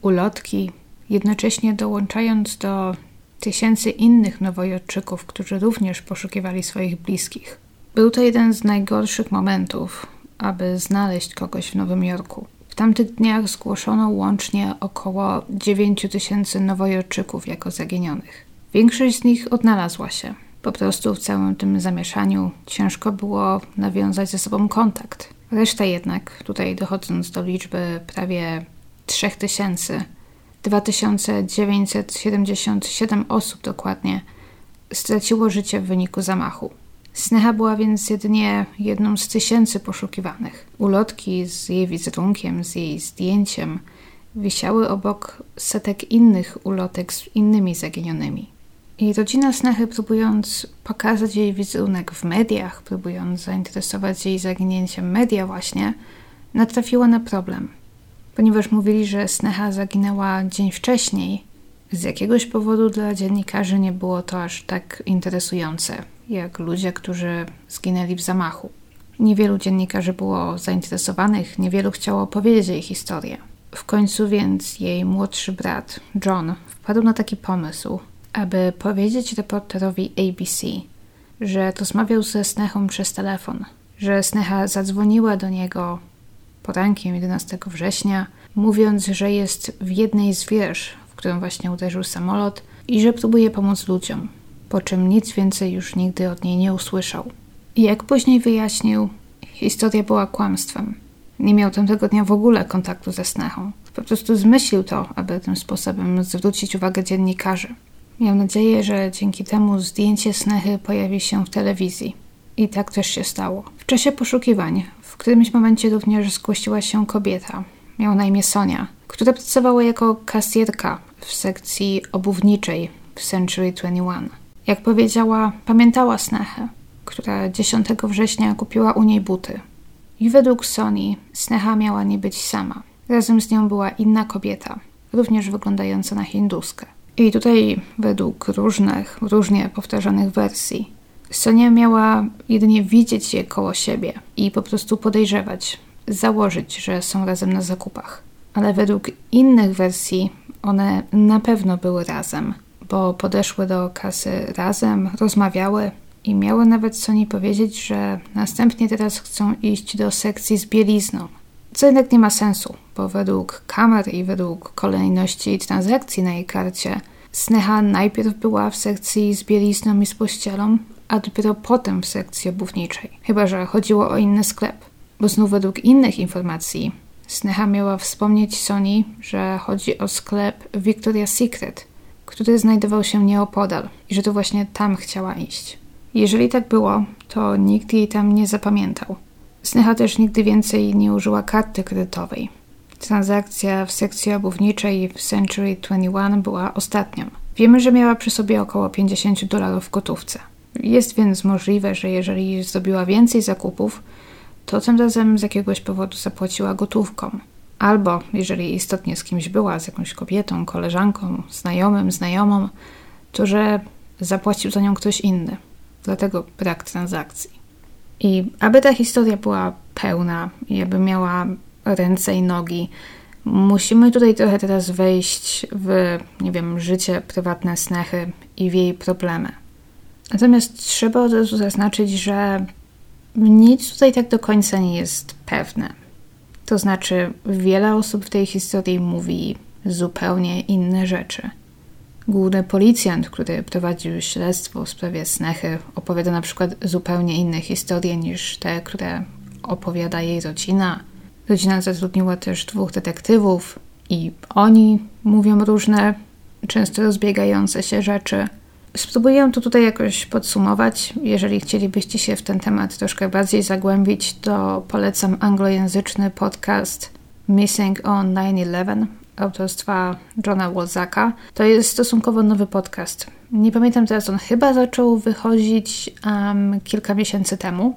S1: ulotki, jednocześnie dołączając do tysięcy innych nowojorczyków, którzy również poszukiwali swoich bliskich. Był to jeden z najgorszych momentów, aby znaleźć kogoś w Nowym Jorku. W tamtych dniach zgłoszono łącznie około 9 tysięcy nowojorczyków jako zaginionych. Większość z nich odnalazła się. Po prostu w całym tym zamieszaniu ciężko było nawiązać ze sobą kontakt. Reszta jednak, tutaj dochodząc do liczby prawie 3000, 2977 osób dokładnie, straciło życie w wyniku zamachu. Sneha była więc jedynie jedną z tysięcy poszukiwanych. Ulotki z jej wizerunkiem, z jej zdjęciem wisiały obok setek innych ulotek z innymi zaginionymi. I rodzina Snechy, próbując pokazać jej wizerunek w mediach, próbując zainteresować jej zaginięciem media właśnie, natrafiła na problem. Ponieważ mówili, że Sneha zaginęła dzień wcześniej, z jakiegoś powodu dla dziennikarzy nie było to aż tak interesujące, jak ludzie, którzy zginęli w zamachu. Niewielu dziennikarzy było zainteresowanych, niewielu chciało opowiedzieć jej historię. W końcu więc jej młodszy brat, John, wpadł na taki pomysł, aby powiedzieć reporterowi ABC, że rozmawiał ze Snechą przez telefon, że Snecha zadzwoniła do niego porankiem 11 września, mówiąc, że jest w jednej z wież, w którą właśnie uderzył samolot i że próbuje pomóc ludziom, po czym nic więcej już nigdy od niej nie usłyszał. Jak później wyjaśnił, historia była kłamstwem. Nie miał tamtego dnia w ogóle kontaktu ze Snechą. Po prostu zmyślił to, aby tym sposobem zwrócić uwagę dziennikarzy. Miał nadzieję, że dzięki temu zdjęcie Snechy pojawi się w telewizji. I tak też się stało. W czasie poszukiwań w którymś momencie również zgłosiła się kobieta. Miała na imię Sonia, która pracowała jako kasjerka w sekcji obuwniczej w Century 21. Jak powiedziała, pamiętała Snechę, która 10 września kupiła u niej buty. I według Sony Snecha miała nie być sama. Razem z nią była inna kobieta, również wyglądająca na hinduskę. I tutaj według różnych, różnie powtarzanych wersji, Sonia miała jedynie widzieć je koło siebie i po prostu podejrzewać, założyć, że są razem na zakupach. Ale według innych wersji one na pewno były razem, bo podeszły do kasy razem, rozmawiały i miały nawet Soni powiedzieć, że następnie teraz chcą iść do sekcji z bielizną. Co jednak nie ma sensu, bo według kamer i według kolejności transakcji na jej karcie Sneha najpierw była w sekcji z bielizną i z pościelą, a dopiero potem w sekcji obuwniczej. Chyba, że chodziło o inny sklep. Bo znów według innych informacji Sneha miała wspomnieć Sony, że chodzi o sklep Victoria's Secret, który znajdował się nieopodal i że to właśnie tam chciała iść. Jeżeli tak było, to nikt jej tam nie zapamiętał. Sneha też nigdy więcej nie użyła karty kredytowej. Transakcja w sekcji obuwniczej w Century 21 była ostatnią. Wiemy, że miała przy sobie około 50 dolarów w gotówce. Jest więc możliwe, że jeżeli zrobiła więcej zakupów, to tym razem z jakiegoś powodu zapłaciła gotówką. Albo jeżeli istotnie z kimś była, z jakąś kobietą, koleżanką, znajomym, znajomą, to że zapłacił za nią ktoś inny. Dlatego brak transakcji. I aby ta historia była pełna i aby miała ręce i nogi, musimy tutaj trochę teraz wejść w, nie wiem, życie prywatne Snechy i w jej problemy. Natomiast trzeba od razu zaznaczyć, że nic tutaj tak do końca nie jest pewne. To znaczy, wiele osób w tej historii mówi zupełnie inne rzeczy. Główny policjant, który prowadził śledztwo w sprawie Snechy, opowiada na przykład zupełnie inne historie niż te, które opowiada jej rodzina. Rodzina zatrudniła też dwóch detektywów i oni mówią różne, często rozbiegające się rzeczy. Spróbuję to tutaj jakoś podsumować. Jeżeli chcielibyście się w ten temat troszkę bardziej zagłębić, to polecam anglojęzyczny podcast Missing on 9-11 autorstwa Johna Wolzaka. To jest stosunkowo nowy podcast. Nie pamiętam teraz, on chyba zaczął wychodzić um, kilka miesięcy temu.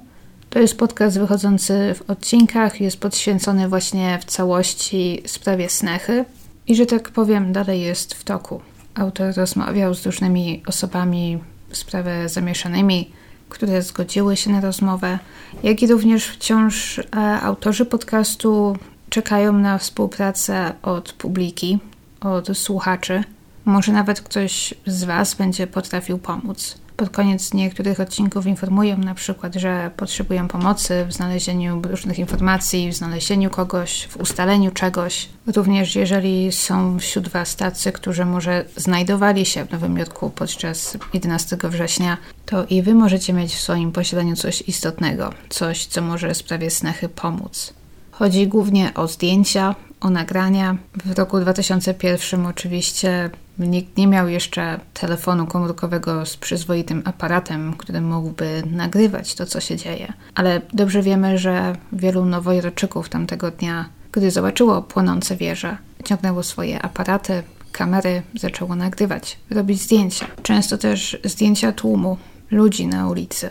S1: To jest podcast wychodzący w odcinkach, jest podświęcony właśnie w całości sprawie snechy i, że tak powiem, dalej jest w toku. Autor rozmawiał z różnymi osobami w sprawę zamieszanymi, które zgodziły się na rozmowę, jak i również wciąż e, autorzy podcastu czekają na współpracę od publiki, od słuchaczy. Może nawet ktoś z Was będzie potrafił pomóc. Pod koniec niektórych odcinków informują na przykład, że potrzebują pomocy w znalezieniu różnych informacji, w znalezieniu kogoś, w ustaleniu czegoś. Również jeżeli są wśród Was tacy, którzy może znajdowali się w Nowym Jorku podczas 11 września, to i Wy możecie mieć w swoim posiadaniu coś istotnego, coś, co może sprawie snechy pomóc. Chodzi głównie o zdjęcia, o nagrania. W roku 2001 oczywiście nikt nie miał jeszcze telefonu komórkowego z przyzwoitym aparatem, który mógłby nagrywać to, co się dzieje. Ale dobrze wiemy, że wielu nowojorczyków tamtego dnia, gdy zobaczyło płonące wieże, ciągnęło swoje aparaty, kamery, zaczęło nagrywać, robić zdjęcia. Często też zdjęcia tłumu, ludzi na ulicy.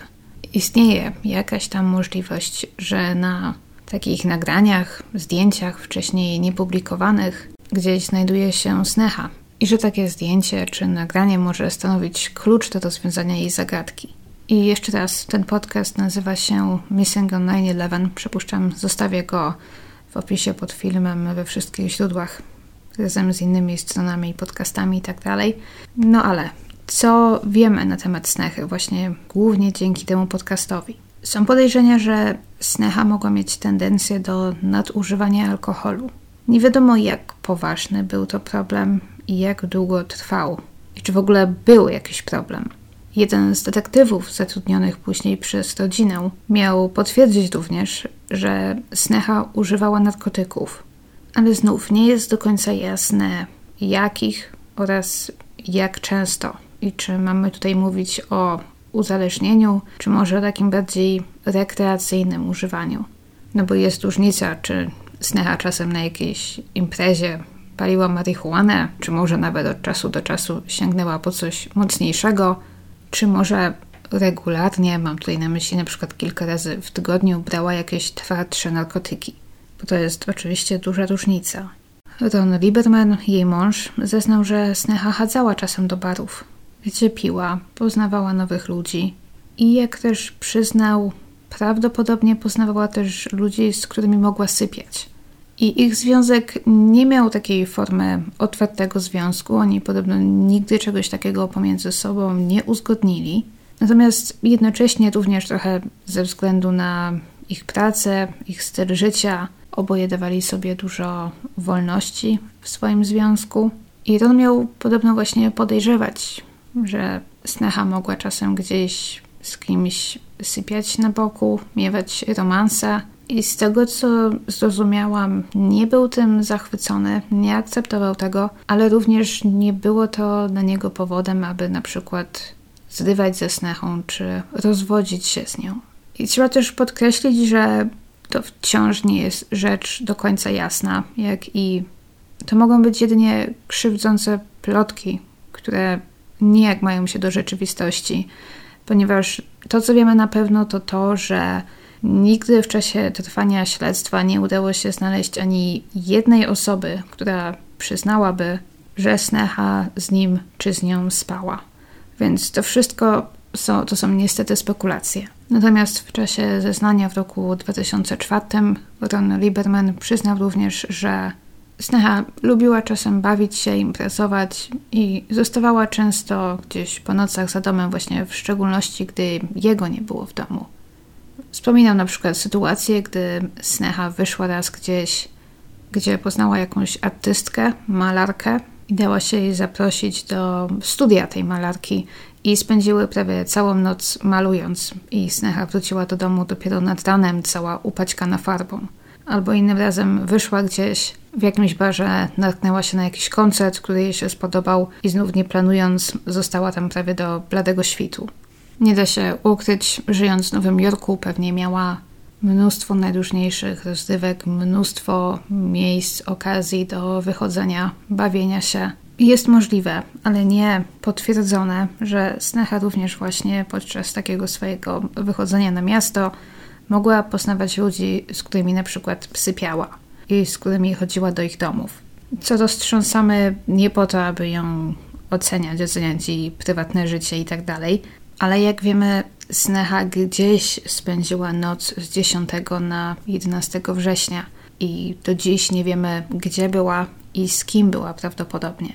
S1: Istnieje jakaś tam możliwość, że na takich nagraniach, zdjęciach wcześniej niepublikowanych gdzieś znajduje się snecha i że takie zdjęcie czy nagranie może stanowić klucz do rozwiązania jej zagadki. I jeszcze raz, ten podcast nazywa się Missing on 9-11. Przypuszczam, zostawię go w opisie pod filmem we wszystkich źródłach, razem z innymi stronami podcastami i tak. No ale co wiemy na temat snechy, właśnie głównie dzięki temu podcastowi? Są podejrzenia, że Sneha mogła mieć tendencję do nadużywania alkoholu. Nie wiadomo, jak poważny był to problem i jak długo trwał, i czy w ogóle był jakiś problem. Jeden z detektywów zatrudnionych później przez rodzinę miał potwierdzić również, że Sneha używała narkotyków, ale znów nie jest do końca jasne, jakich oraz jak często. I czy mamy tutaj mówić o uzależnieniu, czy może o takim bardziej rekreacyjnym używaniu. No bo jest różnica, czy Sneha czasem na jakiejś imprezie paliła marihuanę, czy może nawet od czasu do czasu sięgnęła po coś mocniejszego, czy może regularnie, mam tutaj na myśli na przykład kilka razy w tygodniu, brała jakieś twardsze narkotyki. Bo to jest oczywiście duża różnica. Ron Lieberman, jej mąż, zeznał, że Sneha chadzała czasem do barów, gdzie piła, poznawała nowych ludzi i jak też przyznał, prawdopodobnie poznawała też ludzi, z którymi mogła sypiać. I ich związek nie miał takiej formy otwartego związku. Oni podobno nigdy czegoś takiego pomiędzy sobą nie uzgodnili. Natomiast jednocześnie również trochę ze względu na ich pracę, ich styl życia, oboje dawali sobie dużo wolności w swoim związku. I Ron miał podobno właśnie podejrzewać że Sneha mogła czasem gdzieś z kimś sypiać na boku, miewać romanse. I z tego, co zrozumiałam, nie był tym zachwycony, nie akceptował tego, ale również nie było to dla niego powodem, aby na przykład zrywać ze Snechą czy rozwodzić się z nią. I trzeba też podkreślić, że to wciąż nie jest rzecz do końca jasna, jak i to mogą być jedynie krzywdzące plotki, które nijak mają się do rzeczywistości, ponieważ to, co wiemy na pewno, to to, że nigdy w czasie trwania śledztwa nie udało się znaleźć ani jednej osoby, która przyznałaby, że Sneha z nim czy z nią spała. Więc to wszystko są, to są niestety spekulacje. Natomiast w czasie zeznania w roku 2004 Ron Lieberman przyznał również, że Sneha lubiła czasem bawić się, imprezować i zostawała często gdzieś po nocach za domem, właśnie w szczególności, gdy jego nie było w domu. Wspominał na przykład sytuację, gdy Sneha wyszła raz gdzieś, gdzie poznała jakąś artystkę, malarkę i dała się jej zaprosić do studia tej malarki i spędziły prawie całą noc malując i Sneha wróciła do domu dopiero nad ranem, cała upaćkana farbą albo innym razem wyszła gdzieś w jakimś barze, natknęła się na jakiś koncert, który jej się spodobał i znów nie planując została tam prawie do bladego świtu. Nie da się ukryć, żyjąc w Nowym Jorku pewnie miała mnóstwo najróżniejszych rozrywek, mnóstwo miejsc, okazji do wychodzenia, bawienia się. Jest możliwe, ale nie potwierdzone, że Sneha również właśnie podczas takiego swojego wychodzenia na miasto mogła poznawać ludzi, z którymi na przykład sypiała z którymi chodziła do ich domów. Co roztrząsamy nie po to, aby ją oceniać, oceniać jej prywatne życie i tak dalej, ale jak wiemy, Sneha gdzieś spędziła noc z 10 na 11 września i do dziś nie wiemy, gdzie była i z kim była prawdopodobnie.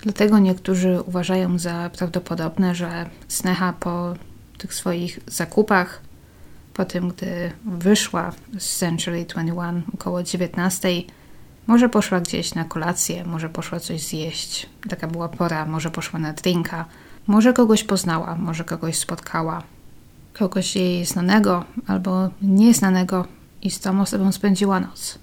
S1: Dlatego niektórzy uważają za prawdopodobne, że Sneha po tych swoich zakupach, po tym, gdy wyszła z Century 21 około 19, może poszła gdzieś na kolację, może poszła coś zjeść. Taka była pora, może poszła na drinka, może kogoś poznała, może kogoś spotkała, kogoś jej znanego albo nieznanego i z tą osobą spędziła noc.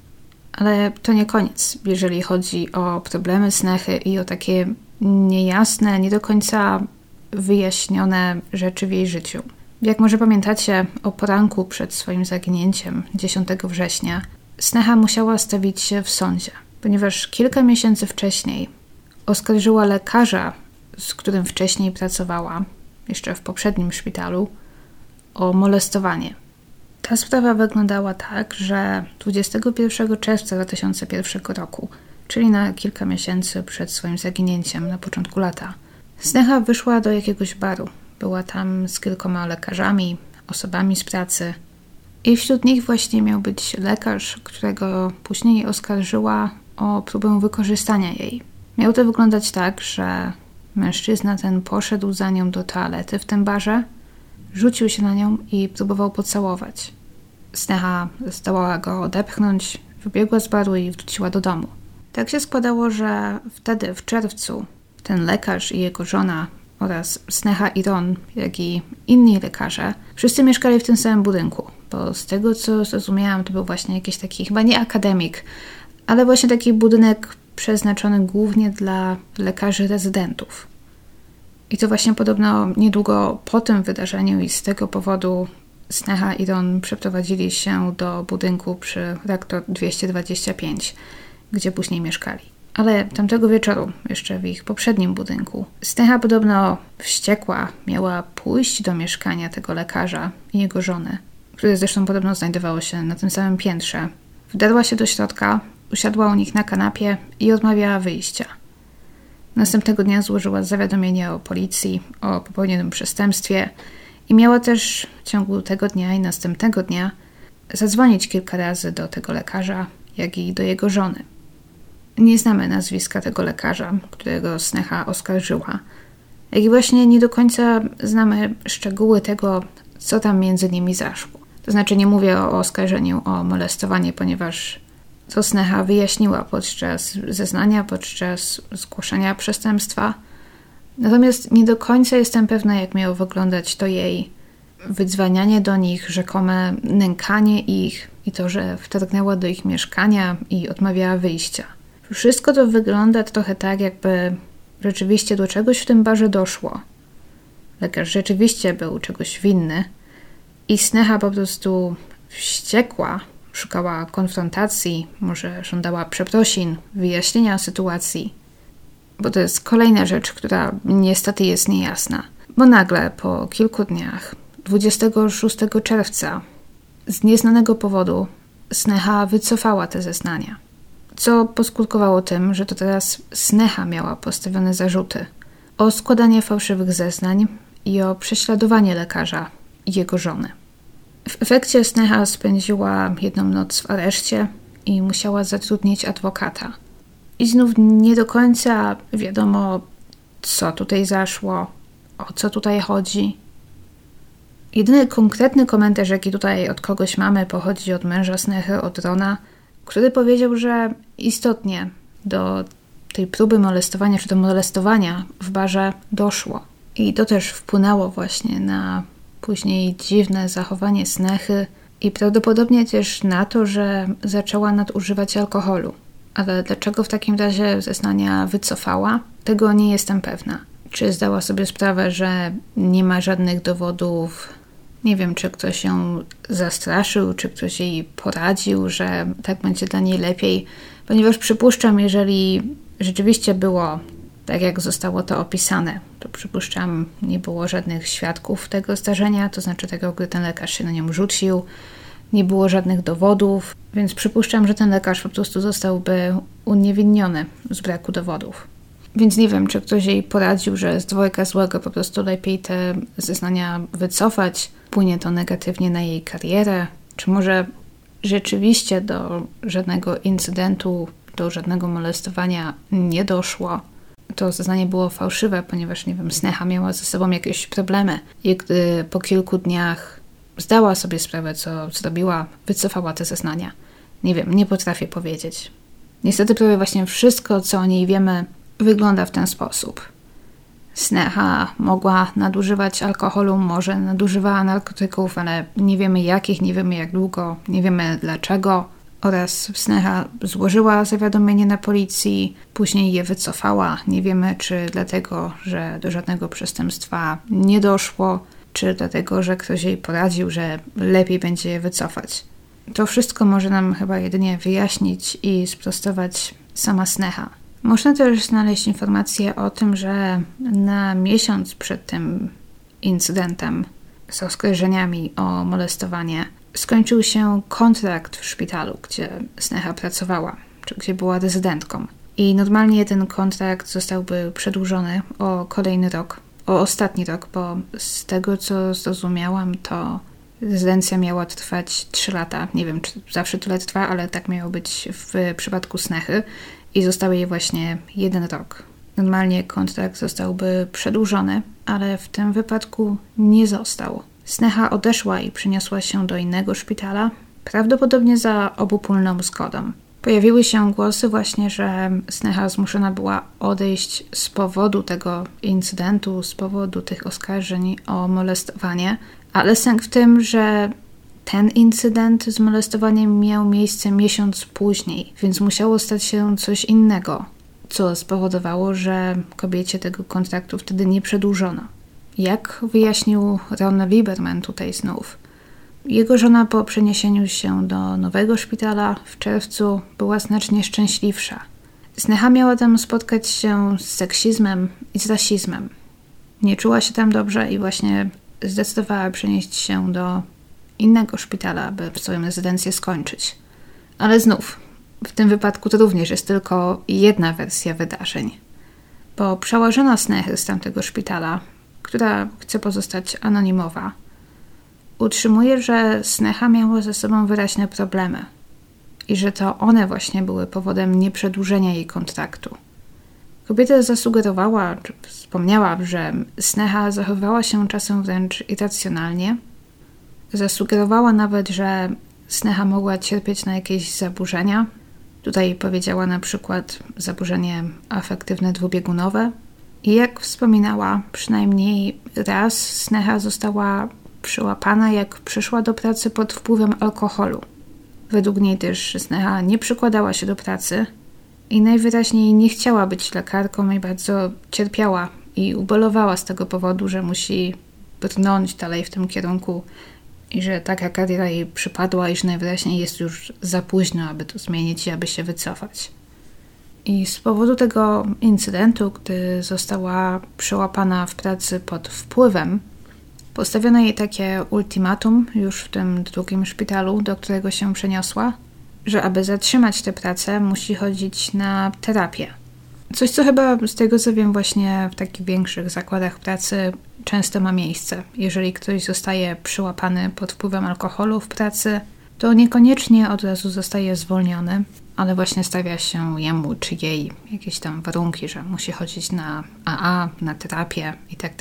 S1: Ale to nie koniec, jeżeli chodzi o problemy Snechy i o takie niejasne, nie do końca wyjaśnione rzeczy w jej życiu. Jak może pamiętacie, o poranku przed swoim zaginięciem 10 września Sneha musiała stawić się w sądzie, ponieważ kilka miesięcy wcześniej oskarżyła lekarza, z którym wcześniej pracowała, jeszcze w poprzednim szpitalu, o molestowanie. Ta sprawa wyglądała tak, że 21 czerwca 2001 roku, czyli na kilka miesięcy przed swoim zaginięciem na początku lata, Sneha wyszła do jakiegoś baru. Była tam z kilkoma lekarzami, osobami z pracy. I wśród nich właśnie miał być lekarz, którego później oskarżyła o próbę wykorzystania jej. Miało to wyglądać tak, że mężczyzna ten poszedł za nią do toalety w tym barze, rzucił się na nią i próbował pocałować. Sneha zdołała go odepchnąć, wybiegła z baru i wróciła do domu. Tak się składało, że wtedy, w czerwcu, ten lekarz i jego żona oraz Sneha i Ron, jak i inni lekarze, wszyscy mieszkali w tym samym budynku, bo z tego co zrozumiałam, to był właśnie jakiś taki, chyba nie akademik, ale właśnie taki budynek przeznaczony głównie dla lekarzy rezydentów. I to właśnie podobno niedługo po tym wydarzeniu i z tego powodu Sneha i Ron przeprowadzili się do budynku przy reaktor 225, gdzie później mieszkali. Ale tamtego wieczoru, jeszcze w ich poprzednim budynku, Sneha podobno wściekła miała pójść do mieszkania tego lekarza i jego żony, które zresztą podobno znajdowało się na tym samym piętrze. Wdarła się do środka, usiadła u nich na kanapie i odmawiała wyjścia. Następnego dnia złożyła zawiadomienie o policji o popełnionym przestępstwie i miała też w ciągu tego dnia i następnego dnia zadzwonić kilka razy do tego lekarza, jak i do jego żony. Nie znamy nazwiska tego lekarza, którego Sneha oskarżyła, jak i właśnie nie do końca znamy szczegóły tego, co tam między nimi zaszło. To znaczy, nie mówię o oskarżeniu o molestowanie, ponieważ to Sneha wyjaśniła podczas zeznania, podczas zgłoszenia przestępstwa. Natomiast nie do końca jestem pewna, jak miało wyglądać to jej wydzwanianie do nich, rzekome nękanie ich i to, że wtargnęła do ich mieszkania i odmawiała wyjścia. Wszystko to wygląda trochę tak, jakby rzeczywiście do czegoś w tym barze doszło. Lekarz rzeczywiście był czegoś winny i Sneha po prostu wściekła, szukała konfrontacji, może żądała przeprosin, wyjaśnienia sytuacji. Bo to jest kolejna rzecz, która niestety jest niejasna. Bo nagle po kilku dniach, 26 czerwca, z nieznanego powodu, Sneha wycofała te zeznania co poskutkowało tym, że to teraz Sneha miała postawione zarzuty o składanie fałszywych zeznań i o prześladowanie lekarza i jego żony. W efekcie Sneha spędziła jedną noc w areszcie i musiała zatrudnić adwokata. I znów nie do końca wiadomo, co tutaj zaszło, o co tutaj chodzi. Jedyny konkretny komentarz, jaki tutaj od kogoś mamy, pochodzi od męża Snechy, od Rona – który powiedział, że istotnie do tej próby molestowania, czy do molestowania w barze doszło. I to też wpłynęło właśnie na później dziwne zachowanie Snechy I prawdopodobnie też na to, że zaczęła nadużywać alkoholu. Ale dlaczego w takim razie zeznania wycofała? Tego nie jestem pewna. Czy zdała sobie sprawę, że nie ma żadnych dowodów? Nie wiem, czy ktoś ją zastraszył, czy ktoś jej poradził, że tak będzie dla niej lepiej, ponieważ przypuszczam, jeżeli rzeczywiście było tak, jak zostało to opisane, to przypuszczam, nie było żadnych świadków tego zdarzenia, to znaczy tego, gdy ten lekarz się na nią rzucił, nie było żadnych dowodów, więc przypuszczam, że ten lekarz po prostu zostałby uniewinniony z braku dowodów. Więc nie wiem, czy ktoś jej poradził, że z dwojga złego po prostu lepiej te zeznania wycofać, wpłynie to negatywnie na jej karierę, czy może rzeczywiście do żadnego incydentu, do żadnego molestowania nie doszło. To zeznanie było fałszywe, ponieważ, nie wiem, Sneha miała ze sobą jakieś problemy i gdy po kilku dniach zdała sobie sprawę, co zrobiła, wycofała te zeznania. Nie wiem, nie potrafię powiedzieć. Niestety prawie właśnie wszystko, co o niej wiemy, wygląda w ten sposób. Sneha mogła nadużywać alkoholu, może nadużywała narkotyków, ale nie wiemy jakich, nie wiemy jak długo, nie wiemy dlaczego. Oraz Sneha złożyła zawiadomienie na policji, później je wycofała. Nie wiemy, czy dlatego, że do żadnego przestępstwa nie doszło, czy dlatego, że ktoś jej poradził, że lepiej będzie je wycofać. To wszystko może nam chyba jedynie wyjaśnić i sprostować sama Sneha. Można też znaleźć informacje o tym, że na miesiąc przed tym incydentem z oskarżeniami o molestowanie skończył się kontrakt w szpitalu, gdzie Sneha pracowała, czy gdzie była rezydentką. I normalnie ten kontrakt zostałby przedłużony o kolejny rok, o ostatni rok, bo z tego co zrozumiałam, to rezydencja miała trwać 3 lata. Nie wiem, czy zawsze tyle trwa, ale tak miało być w przypadku Snechy i został jej właśnie jeden rok. Normalnie kontrakt zostałby przedłużony, ale w tym wypadku nie został. Sneha odeszła i przeniosła się do innego szpitala, prawdopodobnie za obopólną zgodą. Pojawiły się głosy właśnie, że Sneha zmuszona była odejść z powodu tego incydentu, z powodu tych oskarżeń o molestowanie, ale sęk w tym, że ten incydent z molestowaniem miał miejsce miesiąc później, więc musiało stać się coś innego, co spowodowało, że kobiecie tego kontraktu wtedy nie przedłużono. Jak wyjaśnił Ron Lieberman tutaj znów, jego żona po przeniesieniu się do nowego szpitala w czerwcu była znacznie szczęśliwsza. Sneha miała tam spotkać się z seksizmem i z rasizmem. Nie czuła się tam dobrze i właśnie zdecydowała przenieść się do innego szpitala, aby swoją rezydencję skończyć. Ale znów, w tym wypadku to również jest tylko jedna wersja wydarzeń. Bo przełożona Snechy z tamtego szpitala, która chce pozostać anonimowa, utrzymuje, że Sneha miała ze sobą wyraźne problemy i że to one właśnie były powodem nieprzedłużenia jej kontraktu. Kobieta zasugerowała, czy wspomniała, że Sneha zachowywała się czasem wręcz irracjonalnie. Zasugerowała nawet, że Sneha mogła cierpieć na jakieś zaburzenia. Tutaj powiedziała na przykład zaburzenie afektywne dwubiegunowe. I jak wspominała, przynajmniej raz Sneha została przyłapana, jak przyszła do pracy pod wpływem alkoholu. Według niej też Sneha nie przykładała się do pracy i najwyraźniej nie chciała być lekarką i bardzo cierpiała i ubolowała z tego powodu, że musi brnąć dalej w tym kierunku i że taka kariera jej przypadła, iż najwyraźniej jest już za późno, aby to zmienić i aby się wycofać. I z powodu tego incydentu, gdy została przyłapana w pracy pod wpływem, Postawiono jej takie ultimatum już w tym drugim szpitalu, do którego się przeniosła, że aby zatrzymać tę pracę, musi chodzić na terapię. Coś, co chyba z tego co wiem, właśnie w takich większych zakładach pracy często ma miejsce. Jeżeli ktoś zostaje przyłapany pod wpływem alkoholu w pracy, to niekoniecznie od razu zostaje zwolniony, ale właśnie stawia się jemu czy jej jakieś tam warunki, że musi chodzić na AA, na terapię i tak.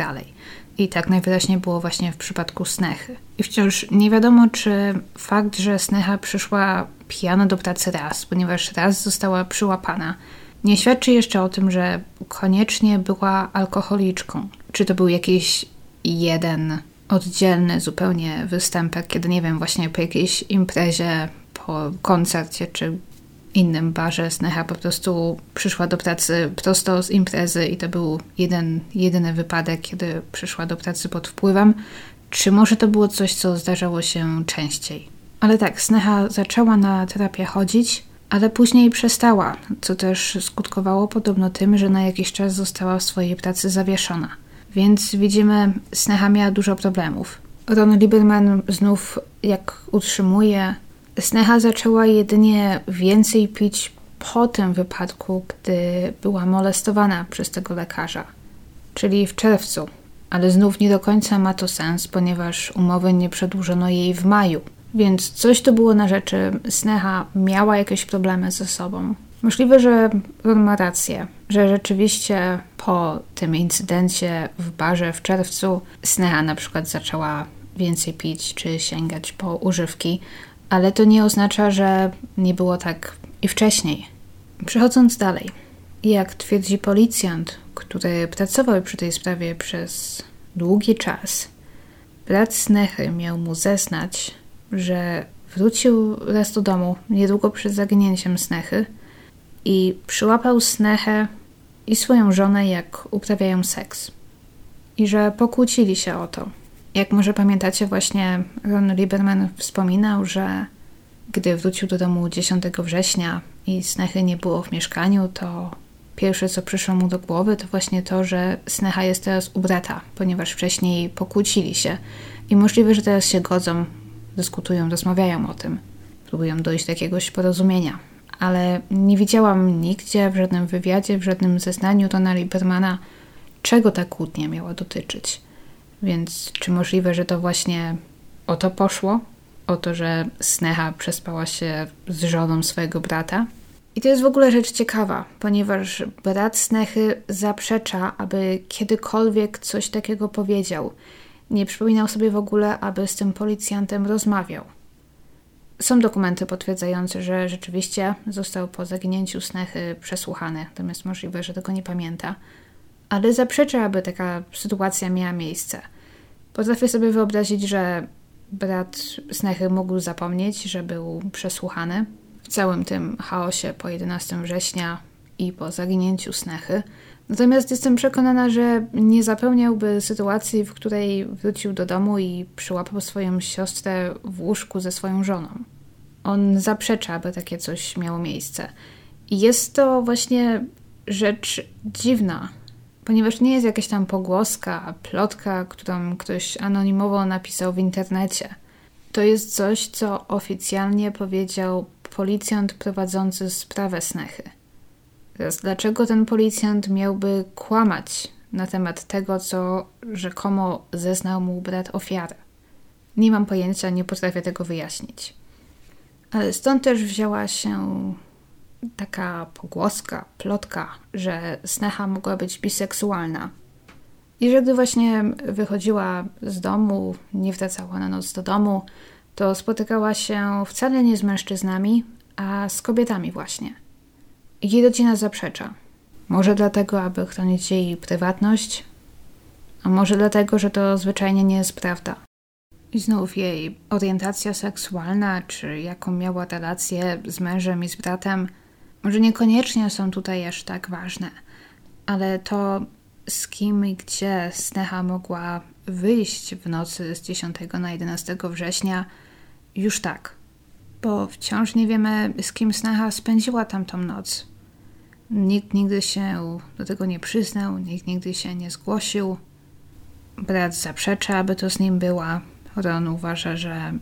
S1: I tak najwyraźniej było właśnie w przypadku Snechy. I wciąż nie wiadomo, czy fakt, że Snecha przyszła pijana do pracy raz, ponieważ raz została przyłapana, nie świadczy jeszcze o tym, że koniecznie była alkoholiczką. Czy to był jakiś jeden oddzielny zupełnie występek, kiedy nie wiem, właśnie po jakiejś imprezie, po koncercie czy innym barze Sneha po prostu przyszła do pracy prosto z imprezy i to był jeden, jedyny wypadek, kiedy przyszła do pracy pod wpływem. Czy może to było coś, co zdarzało się częściej? Ale tak, Sneha zaczęła na terapię chodzić, ale później przestała, co też skutkowało podobno tym, że na jakiś czas została w swojej pracy zawieszona. Więc widzimy, Sneha miała dużo problemów. Ron Lieberman znów, jak utrzymuje, Sneha zaczęła jedynie więcej pić po tym wypadku, gdy była molestowana przez tego lekarza, czyli w czerwcu. Ale znów nie do końca ma to sens, ponieważ umowy nie przedłużono jej w maju. Więc coś to było na rzeczy. Sneha miała jakieś problemy ze sobą. Możliwe, że Ron ma rację, że rzeczywiście po tym incydencie w barze w czerwcu Sneha na przykład zaczęła więcej pić czy sięgać po używki, ale to nie oznacza, że nie było tak i wcześniej. Przechodząc dalej, jak twierdzi policjant, który pracował przy tej sprawie przez długi czas, brat Snechy miał mu zeznać, że wrócił raz do domu niedługo przed zaginięciem Snechy i przyłapał Snechę i swoją żonę, jak uprawiają seks. I że pokłócili się o to. Jak może pamiętacie, właśnie Ron Lieberman wspominał, że gdy wrócił do domu 10 września i Snechy nie było w mieszkaniu, to pierwsze co przyszło mu do głowy to właśnie to, że Snecha jest teraz u brata, ponieważ wcześniej pokłócili się i możliwe, że teraz się godzą, dyskutują, rozmawiają o tym, próbują dojść do jakiegoś porozumienia. Ale nie widziałam nigdzie w żadnym wywiadzie, w żadnym zeznaniu Rona Liebermana, czego ta kłótnia miała dotyczyć. Więc czy możliwe, że to właśnie o to poszło? O to, że Sneha przespała się z żoną swojego brata? I to jest w ogóle rzecz ciekawa, ponieważ brat Snechy zaprzecza, aby kiedykolwiek coś takiego powiedział. Nie przypominał sobie w ogóle, aby z tym policjantem rozmawiał. Są dokumenty potwierdzające, że rzeczywiście został po zaginięciu Snechy przesłuchany, natomiast możliwe, że tego nie pamięta ale zaprzecza, aby taka sytuacja miała miejsce. Potrafię sobie wyobrazić, że brat Snechy mógł zapomnieć, że był przesłuchany w całym tym chaosie po 11 września i po zaginięciu Snechy. Natomiast jestem przekonana, że nie zapełniałby sytuacji, w której wrócił do domu i przyłapał swoją siostrę w łóżku ze swoją żoną. On zaprzecza, aby takie coś miało miejsce. I jest to właśnie rzecz dziwna, ponieważ nie jest jakaś tam pogłoska, plotka, którą ktoś anonimowo napisał w internecie. To jest coś, co oficjalnie powiedział policjant prowadzący sprawę Snechy. Teraz, dlaczego ten policjant miałby kłamać na temat tego, co rzekomo zeznał mu brat ofiary? Nie mam pojęcia, nie potrafię tego wyjaśnić. Ale stąd też wzięła się taka pogłoska, plotka, że Sneha mogła być biseksualna. I że gdy właśnie wychodziła z domu, nie wracała na noc do domu, to spotykała się wcale nie z mężczyznami, a z kobietami właśnie. Jej rodzina zaprzecza. Może dlatego, aby chronić jej prywatność, a może dlatego, że to zwyczajnie nie jest prawda. I znów jej orientacja seksualna, czy jaką miała relację z mężem i z bratem, może niekoniecznie są tutaj aż tak ważne, ale to z kim i gdzie Sneha mogła wyjść w nocy z 10 na 11 września, już tak. Bo wciąż nie wiemy, z kim Sneha spędziła tamtą noc. Nikt nigdy się do tego nie przyznał, nikt nigdy się nie zgłosił. Brat zaprzecza, aby to z nim była. Ron uważa, że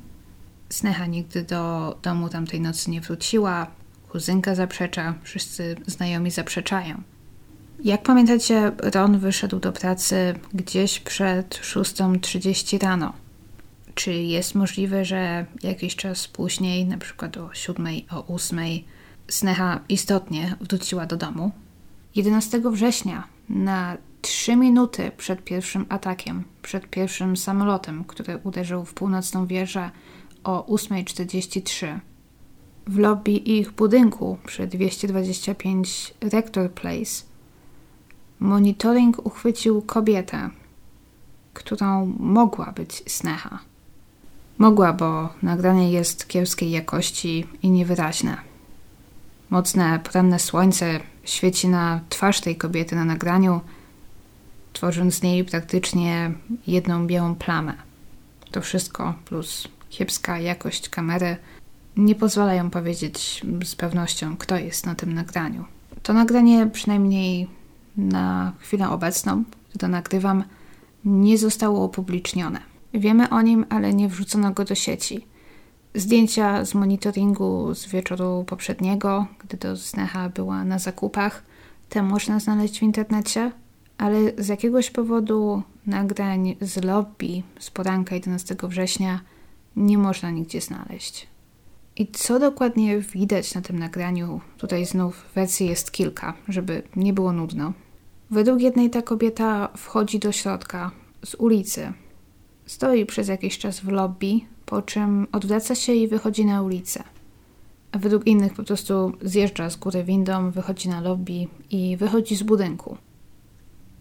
S1: Sneha nigdy do domu tamtej nocy nie wróciła, Kuzynka zaprzecza, wszyscy znajomi zaprzeczają. Jak pamiętacie, Ron wyszedł do pracy gdzieś przed 6.30 rano. Czy jest możliwe, że jakiś czas później, na przykład o 7, o 8, Sneha istotnie wróciła do domu? 11 września, na 3 minuty przed pierwszym atakiem, przed pierwszym samolotem, który uderzył w północną wieżę o 8.43, w lobby ich budynku przy 225 Rector Place. Monitoring uchwycił kobietę. którą mogła być Sneha. Mogła, bo nagranie jest kiepskiej jakości i niewyraźne. Mocne, poranne słońce świeci na twarz tej kobiety na nagraniu, tworząc z niej praktycznie jedną białą plamę. To wszystko plus kiepska jakość kamery nie pozwalają powiedzieć z pewnością, kto jest na tym nagraniu. To nagranie, przynajmniej na chwilę obecną, gdy nagrywam, nie zostało upublicznione. Wiemy o nim, ale nie wrzucono go do sieci. Zdjęcia z monitoringu z wieczoru poprzedniego, gdy to Sneha była na zakupach, te można znaleźć w internecie, ale z jakiegoś powodu nagrań z lobby z poranka 11 września nie można nigdzie znaleźć. I co dokładnie widać na tym nagraniu? Tutaj znów wersji jest kilka, żeby nie było nudno. Według jednej ta kobieta wchodzi do środka z ulicy. Stoi przez jakiś czas w lobby, po czym odwraca się i wychodzi na ulicę. A według innych po prostu zjeżdża z góry windą, wychodzi na lobby i wychodzi z budynku.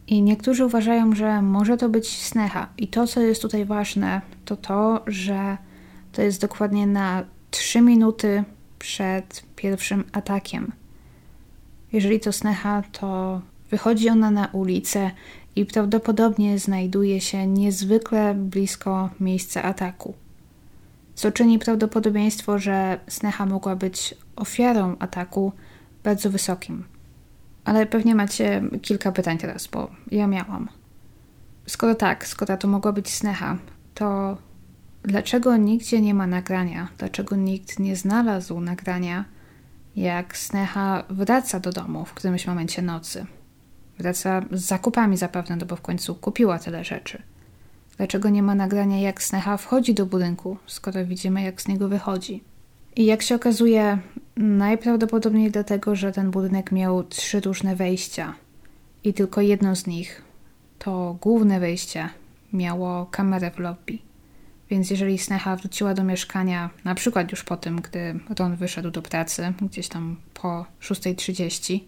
S1: I niektórzy uważają, że może to być snecha. I to, co jest tutaj ważne, to to, że to jest dokładnie na 3 minuty przed pierwszym atakiem. Jeżeli to snecha, to wychodzi ona na ulicę i prawdopodobnie znajduje się niezwykle blisko miejsca ataku. Co czyni prawdopodobieństwo, że snecha mogła być ofiarą ataku bardzo wysokim. Ale pewnie macie kilka pytań teraz, bo ja miałam. Skoro tak, skoro to mogła być snecha, to dlaczego nigdzie nie ma nagrania? Dlaczego nikt nie znalazł nagrania, jak Sneha wraca do domu w którymś momencie nocy? Wraca z zakupami zapewne, no bo w końcu kupiła tyle rzeczy. Dlaczego nie ma nagrania, jak Sneha wchodzi do budynku, skoro widzimy, jak z niego wychodzi? I jak się okazuje, najprawdopodobniej dlatego, że ten budynek miał trzy różne wejścia i tylko jedno z nich, to główne wejście, miało kamerę w lobby. Więc jeżeli Sneha wróciła do mieszkania, na przykład już po tym, gdy Ron wyszedł do pracy, gdzieś tam po 6.30,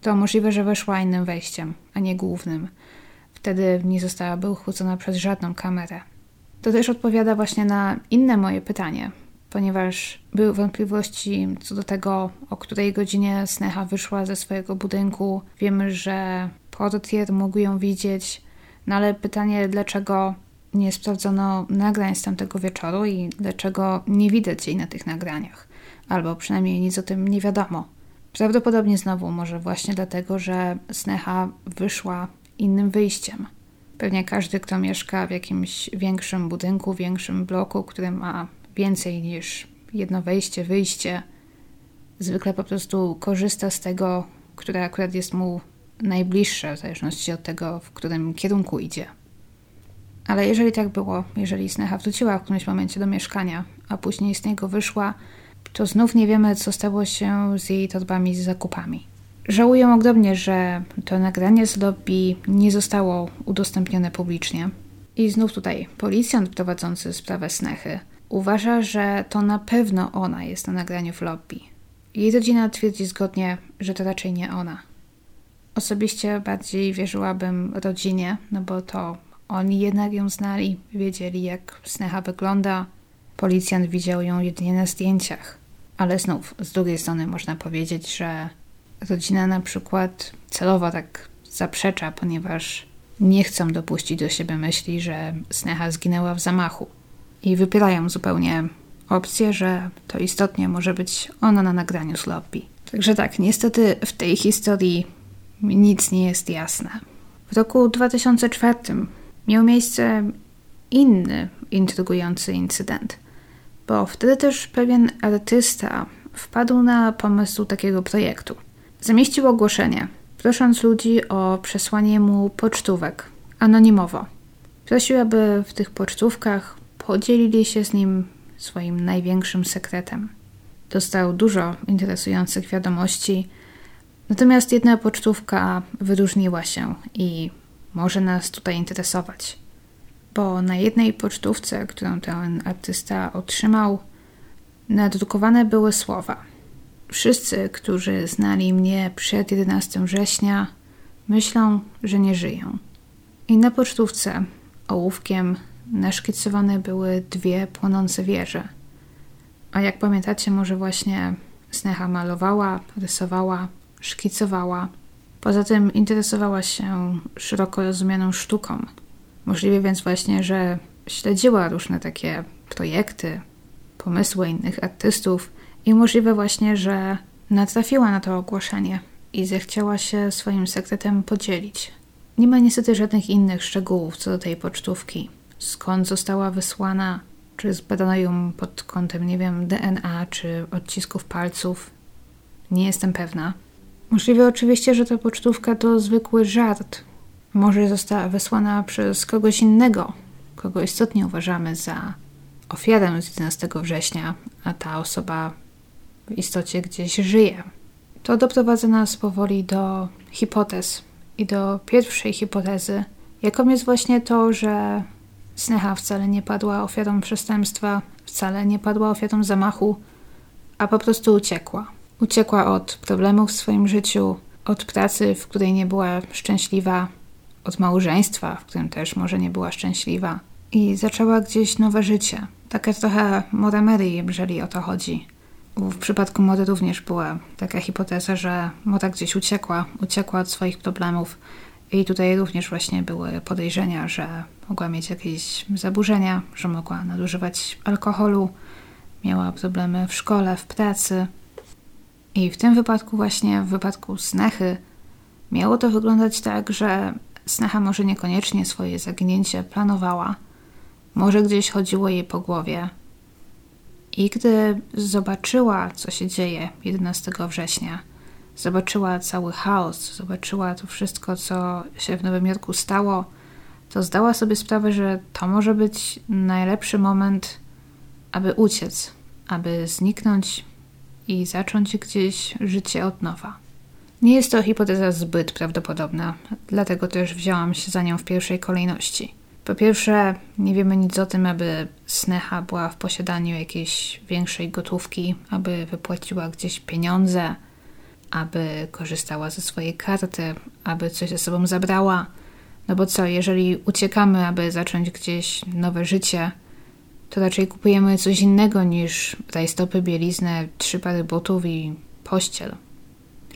S1: to możliwe, że weszła innym wejściem, a nie głównym. Wtedy nie zostałaby uchwycona przez żadną kamerę. To też odpowiada właśnie na inne moje pytanie, ponieważ były wątpliwości co do tego, o której godzinie Sneha wyszła ze swojego budynku. Wiemy, że portier mógł ją widzieć, no ale pytanie, dlaczego nie sprawdzono nagrań z tamtego wieczoru i dlaczego nie widać jej na tych nagraniach, albo przynajmniej nic o tym nie wiadomo. Prawdopodobnie znowu może właśnie dlatego, że Sneha wyszła innym wyjściem. Pewnie każdy, kto mieszka w jakimś większym budynku, większym bloku, który ma więcej niż jedno wejście, wyjście, zwykle po prostu korzysta z tego, które akurat jest mu najbliższe, w zależności od tego, w którym kierunku idzie. Ale jeżeli tak było, jeżeli Sneha wróciła w którymś momencie do mieszkania, a później z niego wyszła, to znów nie wiemy, co stało się z jej torbami z zakupami. Żałuję ogromnie, że to nagranie z lobby nie zostało udostępnione publicznie. I znów tutaj policjant prowadzący sprawę Snechy uważa, że to na pewno ona jest na nagraniu w lobby. Jej rodzina twierdzi zgodnie, że to raczej nie ona. Osobiście bardziej wierzyłabym rodzinie, no bo to oni jednak ją znali, wiedzieli jak Sneha wygląda. Policjant widział ją jedynie na zdjęciach. Ale znów, z drugiej strony można powiedzieć, że rodzina na przykład celowo tak zaprzecza, ponieważ nie chcą dopuścić do siebie myśli, że Sneha zginęła w zamachu. I wypierają zupełnie opcję, że to istotnie może być ona na nagraniu z. Także tak, niestety w tej historii nic nie jest jasne. W roku 2004 miał miejsce inny intrygujący incydent, bo wtedy też pewien artysta wpadł na pomysł takiego projektu. Zamieścił ogłoszenie, prosząc ludzi o przesłanie mu pocztówek anonimowo. Prosił, aby w tych pocztówkach podzielili się z nim swoim największym sekretem. Dostał dużo interesujących wiadomości, natomiast jedna pocztówka wyróżniła się i może nas tutaj interesować. Bo na jednej pocztówce, którą ten artysta otrzymał, nadrukowane były słowa. Wszyscy, którzy znali mnie przed 11 września, myślą, że nie żyją. I na pocztówce ołówkiem naszkicowane były dwie płonące wieże. A jak pamiętacie, może właśnie Sneha malowała, rysowała, szkicowała. Poza tym interesowała się szeroko rozumianą sztuką. Możliwe więc właśnie, że śledziła różne takie projekty, pomysły innych artystów i możliwe właśnie, że natrafiła na to ogłoszenie i zechciała się swoim sekretem podzielić. Nie ma niestety żadnych innych szczegółów co do tej pocztówki. Skąd została wysłana, czy zbadano ją pod kątem, nie wiem, DNA czy odcisków palców. Nie jestem pewna. Możliwe oczywiście, że ta pocztówka to zwykły żart. Może została wysłana przez kogoś innego, kogo istotnie uważamy za ofiarę z 11 września, a ta osoba w istocie gdzieś żyje. To doprowadza nas powoli do hipotez i do pierwszej hipotezy, jaką jest właśnie to, że Sneha wcale nie padła ofiarą przestępstwa, wcale nie padła ofiarą zamachu, a po prostu uciekła. Uciekła od problemów w swoim życiu, od pracy, w której nie była szczęśliwa, od małżeństwa, w którym też może nie była szczęśliwa i zaczęła gdzieś nowe życie. Takie trochę Mora Mary, jeżeli o to chodzi. W przypadku Mody również była taka hipoteza, że Mora gdzieś uciekła, uciekła od swoich problemów i tutaj również właśnie były podejrzenia, że mogła mieć jakieś zaburzenia, że mogła nadużywać alkoholu, miała problemy w szkole, w pracy. I w tym wypadku właśnie, w wypadku Snechy, miało to wyglądać tak, że Snecha może niekoniecznie swoje zaginięcie planowała, może gdzieś chodziło jej po głowie. I gdy zobaczyła, co się dzieje 11 września, zobaczyła cały chaos, zobaczyła to wszystko, co się w Nowym Jorku stało, to zdała sobie sprawę, że to może być najlepszy moment, aby uciec, aby zniknąć i zacząć gdzieś życie od nowa. Nie jest to hipoteza zbyt prawdopodobna, dlatego też wzięłam się za nią w pierwszej kolejności. Po pierwsze, nie wiemy nic o tym, aby Sneha była w posiadaniu jakiejś większej gotówki, aby wypłaciła gdzieś pieniądze, aby korzystała ze swojej karty, aby coś ze sobą zabrała. No bo co, jeżeli uciekamy, aby zacząć gdzieś nowe życie, to raczej kupujemy coś innego niż rajstopy, bieliznę, trzy pary butów i pościel.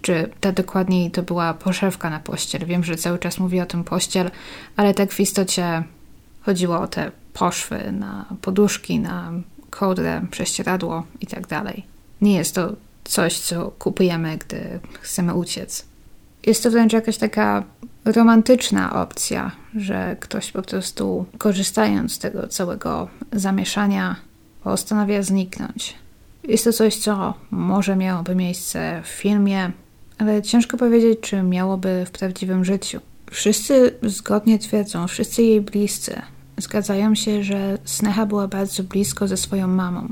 S1: Czy ta dokładniej to była poszewka na pościel. Wiem, że cały czas mówię o tym pościel, ale tak w istocie chodziło o te poszwy na poduszki, na kołdrę, prześcieradło i tak. Nie jest to coś, co kupujemy, gdy chcemy uciec. Jest to wręcz jakaś taka romantyczna opcja, że ktoś po prostu korzystając z tego całego zamieszania postanawia zniknąć. Jest to coś, co może miałoby miejsce w filmie, ale ciężko powiedzieć, czy miałoby w prawdziwym życiu. Wszyscy zgodnie twierdzą, wszyscy jej bliscy zgadzają się, że Sneha była bardzo blisko ze swoją mamą.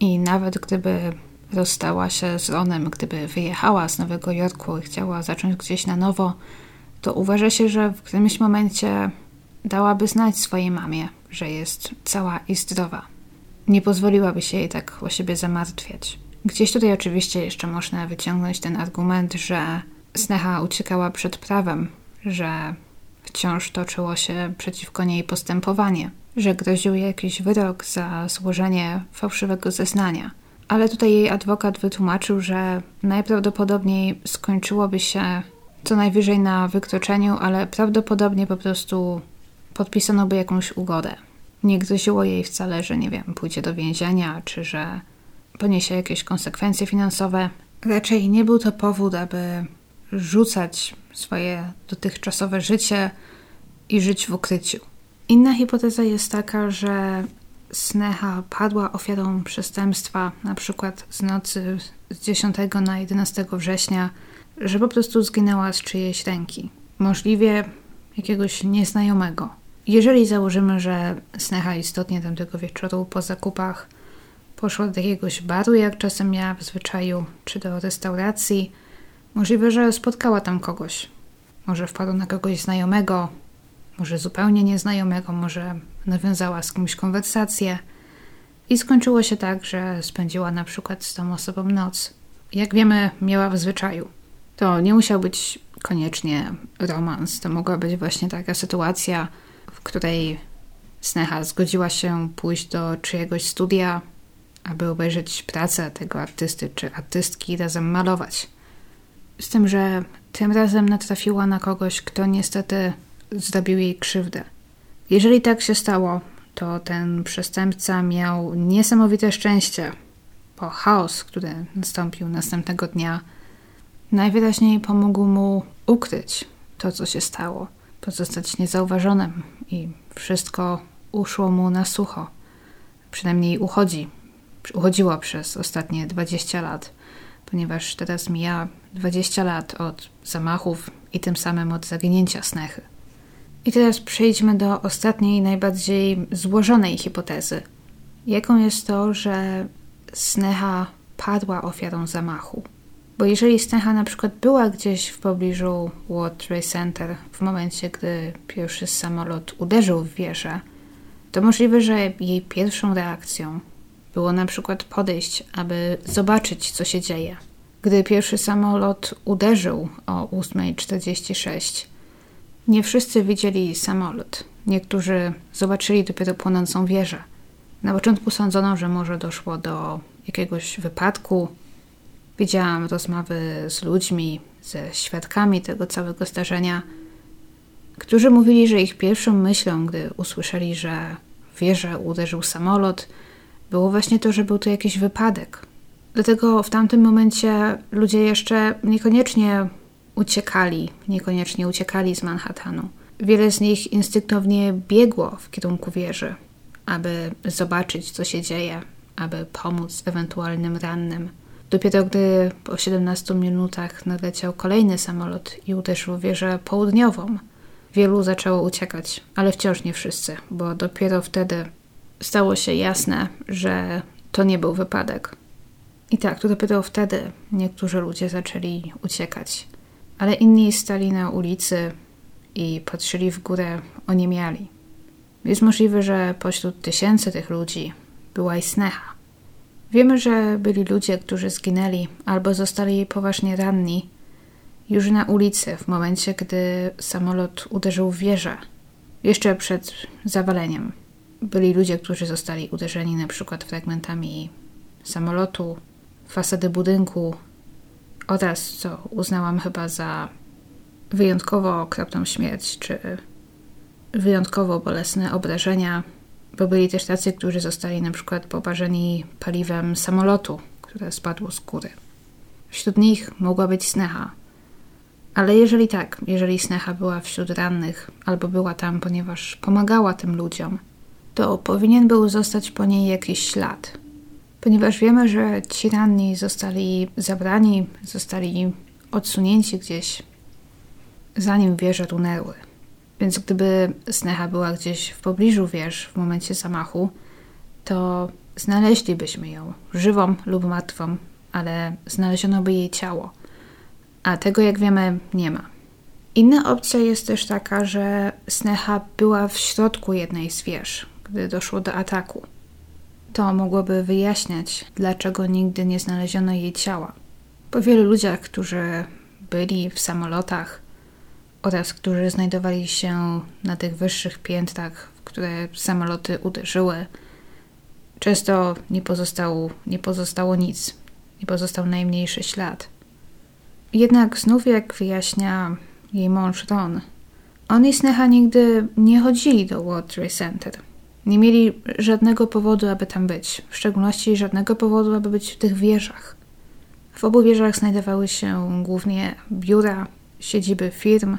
S1: I nawet gdyby rozstała się z Ronem, gdyby wyjechała z Nowego Jorku i chciała zacząć gdzieś na nowo, to uważa się, że w którymś momencie dałaby znać swojej mamie, że jest cała i zdrowa. Nie pozwoliłaby się jej tak o siebie zamartwiać. Gdzieś tutaj oczywiście jeszcze można wyciągnąć ten argument, że Sneha uciekała przed prawem, że wciąż toczyło się przeciwko niej postępowanie, że groził jej jakiś wyrok za złożenie fałszywego zeznania. Ale tutaj jej adwokat wytłumaczył, że najprawdopodobniej skończyłoby się co najwyżej na wykroczeniu, ale prawdopodobnie po prostu podpisano by jakąś ugodę. Nie groziło jej wcale, że nie wiem, pójdzie do więzienia, czy że poniesie jakieś konsekwencje finansowe. Raczej nie był to powód, aby rzucać swoje dotychczasowe życie i żyć w ukryciu. Inna hipoteza jest taka, że Sneha padła ofiarą przestępstwa, na przykład z nocy z 10 na 11 września, że po prostu zginęła z czyjejś ręki, możliwie jakiegoś nieznajomego. Jeżeli założymy, że Sneha istotnie tamtego wieczoru po zakupach poszła do jakiegoś baru, jak czasem miała w zwyczaju, czy do restauracji, możliwe, że spotkała tam kogoś, może wpadła na kogoś znajomego, może zupełnie nieznajomego, może nawiązała z kimś konwersację i skończyło się tak, że spędziła na przykład z tą osobą noc. Jak wiemy, miała w zwyczaju. To nie musiał być koniecznie romans, to mogła być właśnie taka sytuacja, w której Sneha zgodziła się pójść do czyjegoś studia, aby obejrzeć pracę tego artysty czy artystki i razem malować. Z tym, że tym razem natrafiła na kogoś, kto niestety zrobił jej krzywdę. Jeżeli tak się stało, to ten przestępca miał niesamowite szczęście, bo chaos, który nastąpił następnego dnia, najwyraźniej pomógł mu ukryć to, co się stało, pozostać niezauważonym i wszystko uszło mu na sucho. Przynajmniej uchodzi, uchodziło przez ostatnie 20 lat, ponieważ teraz mija 20 lat od zamachów i tym samym od zaginięcia Snechy. I teraz przejdźmy do ostatniej, najbardziej złożonej hipotezy. Jaką jest to, że Sneha padła ofiarą zamachu? Bo jeżeli Sneha na przykład była gdzieś w pobliżu World Trade Center w momencie, gdy pierwszy samolot uderzył w wieżę, to możliwe, że jej pierwszą reakcją było na przykład podejść, aby zobaczyć, co się dzieje. Gdy pierwszy samolot uderzył o 8.46, nie wszyscy widzieli samolot. Niektórzy zobaczyli dopiero płonącą wieżę. Na początku sądzono, że może doszło do jakiegoś wypadku. Widziałam rozmowy z ludźmi, ze świadkami tego całego zdarzenia, którzy mówili, że ich pierwszą myślą, gdy usłyszeli, że w wieżę uderzył samolot, było właśnie to, że był to jakiś wypadek. Dlatego w tamtym momencie ludzie jeszcze niekoniecznie uciekali, niekoniecznie uciekali z Manhattanu. Wiele z nich instynktownie biegło w kierunku wieży, aby zobaczyć, co się dzieje, aby pomóc ewentualnym rannym. Dopiero gdy po 17 minutach nadleciał kolejny samolot i uderzył w wieżę południową, wielu zaczęło uciekać, ale wciąż nie wszyscy, bo dopiero wtedy stało się jasne, że to nie był wypadek. I tak, to dopiero wtedy niektórzy ludzie zaczęli uciekać ale inni stali na ulicy i patrzyli w górę oniemiali. Jest możliwe, że pośród tysięcy tych ludzi była i Sneha. Wiemy, że byli ludzie, którzy zginęli albo zostali poważnie ranni już na ulicy w momencie, gdy samolot uderzył w wieżę, jeszcze przed zawaleniem. Byli ludzie, którzy zostali uderzeni na przykład fragmentami samolotu, fasady budynku, oraz, co uznałam chyba za wyjątkowo okropną śmierć, czy wyjątkowo bolesne obrażenia, bo byli też tacy, którzy zostali na przykład poparzeni paliwem samolotu, które spadło z góry. Wśród nich mogła być Sneha. Ale jeżeli tak, jeżeli Sneha była wśród rannych, albo była tam, ponieważ pomagała tym ludziom, to powinien był zostać po niej jakiś ślad – ponieważ wiemy, że ci ranni zostali zabrani, zostali odsunięci gdzieś, zanim wieże runęły. Więc gdyby Sneha była gdzieś w pobliżu wież w momencie zamachu, to znaleźlibyśmy ją, żywą lub martwą, ale znaleziono by jej ciało. A tego, jak wiemy, nie ma. Inna opcja jest też taka, że Sneha była w środku jednej z wież, gdy doszło do ataku. To mogłoby wyjaśniać, dlaczego nigdy nie znaleziono jej ciała. Po wielu ludziach, którzy byli w samolotach oraz którzy znajdowali się na tych wyższych piętrach, w które samoloty uderzyły, często nie, pozostał, nie pozostało nic, nie pozostał najmniejszy ślad. Jednak znów, jak wyjaśnia jej mąż Ron, on i Sneha nigdy nie chodzili do World Trade Center. Nie mieli żadnego powodu, aby tam być, w szczególności żadnego powodu, aby być w tych wieżach. W obu wieżach znajdowały się głównie biura, siedziby firm.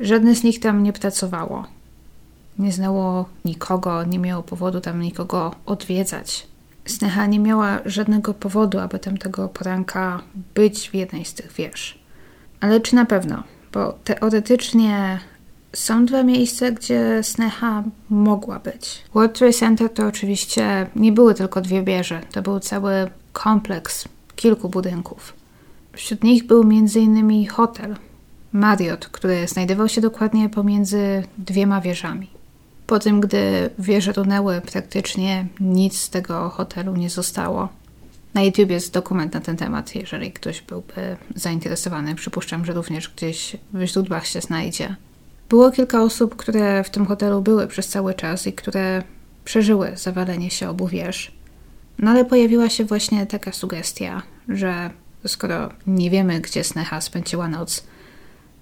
S1: Żadne z nich tam nie pracowało. Nie znało nikogo, nie miało powodu tam nikogo odwiedzać. Sneha nie miała żadnego powodu, aby tamtego poranka być w jednej z tych wież. Ale czy na pewno? Bo teoretycznie są dwa miejsca, gdzie Sneha mogła być. World Trade Center to oczywiście nie były tylko dwie wieże, to był cały kompleks kilku budynków. Wśród nich był m.in. hotel Marriott, który znajdował się dokładnie pomiędzy dwiema wieżami. Po tym, gdy wieże runęły, praktycznie nic z tego hotelu nie zostało. Na YouTube jest dokument na ten temat, jeżeli ktoś byłby zainteresowany. Przypuszczam, że również gdzieś w źródłach się znajdzie. Było kilka osób, które w tym hotelu były przez cały czas i które przeżyły zawalenie się obu wież. No ale pojawiła się właśnie taka sugestia, że skoro nie wiemy, gdzie Sneha spędziła noc,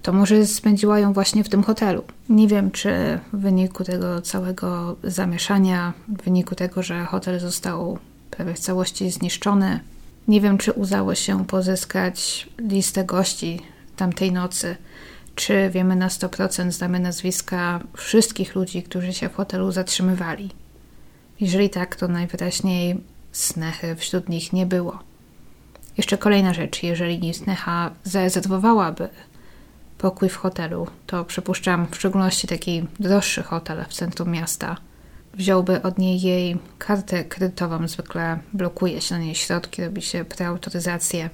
S1: to może spędziła ją właśnie w tym hotelu. Nie wiem, czy w wyniku tego całego zamieszania, w wyniku tego, że hotel został prawie w całości zniszczony, nie wiem, czy udało się pozyskać listę gości tamtej nocy. Czy wiemy na 100%, znamy nazwiska wszystkich ludzi, którzy się w hotelu zatrzymywali. Jeżeli tak, to najwyraźniej Snechy wśród nich nie było. Jeszcze kolejna rzecz, jeżeli Snecha zarezerwowałaby pokój w hotelu, to przypuszczam w szczególności taki droższy hotel w centrum miasta, wziąłby od niej jej kartę kredytową, zwykle blokuje się na niej środki, robi się preautoryzację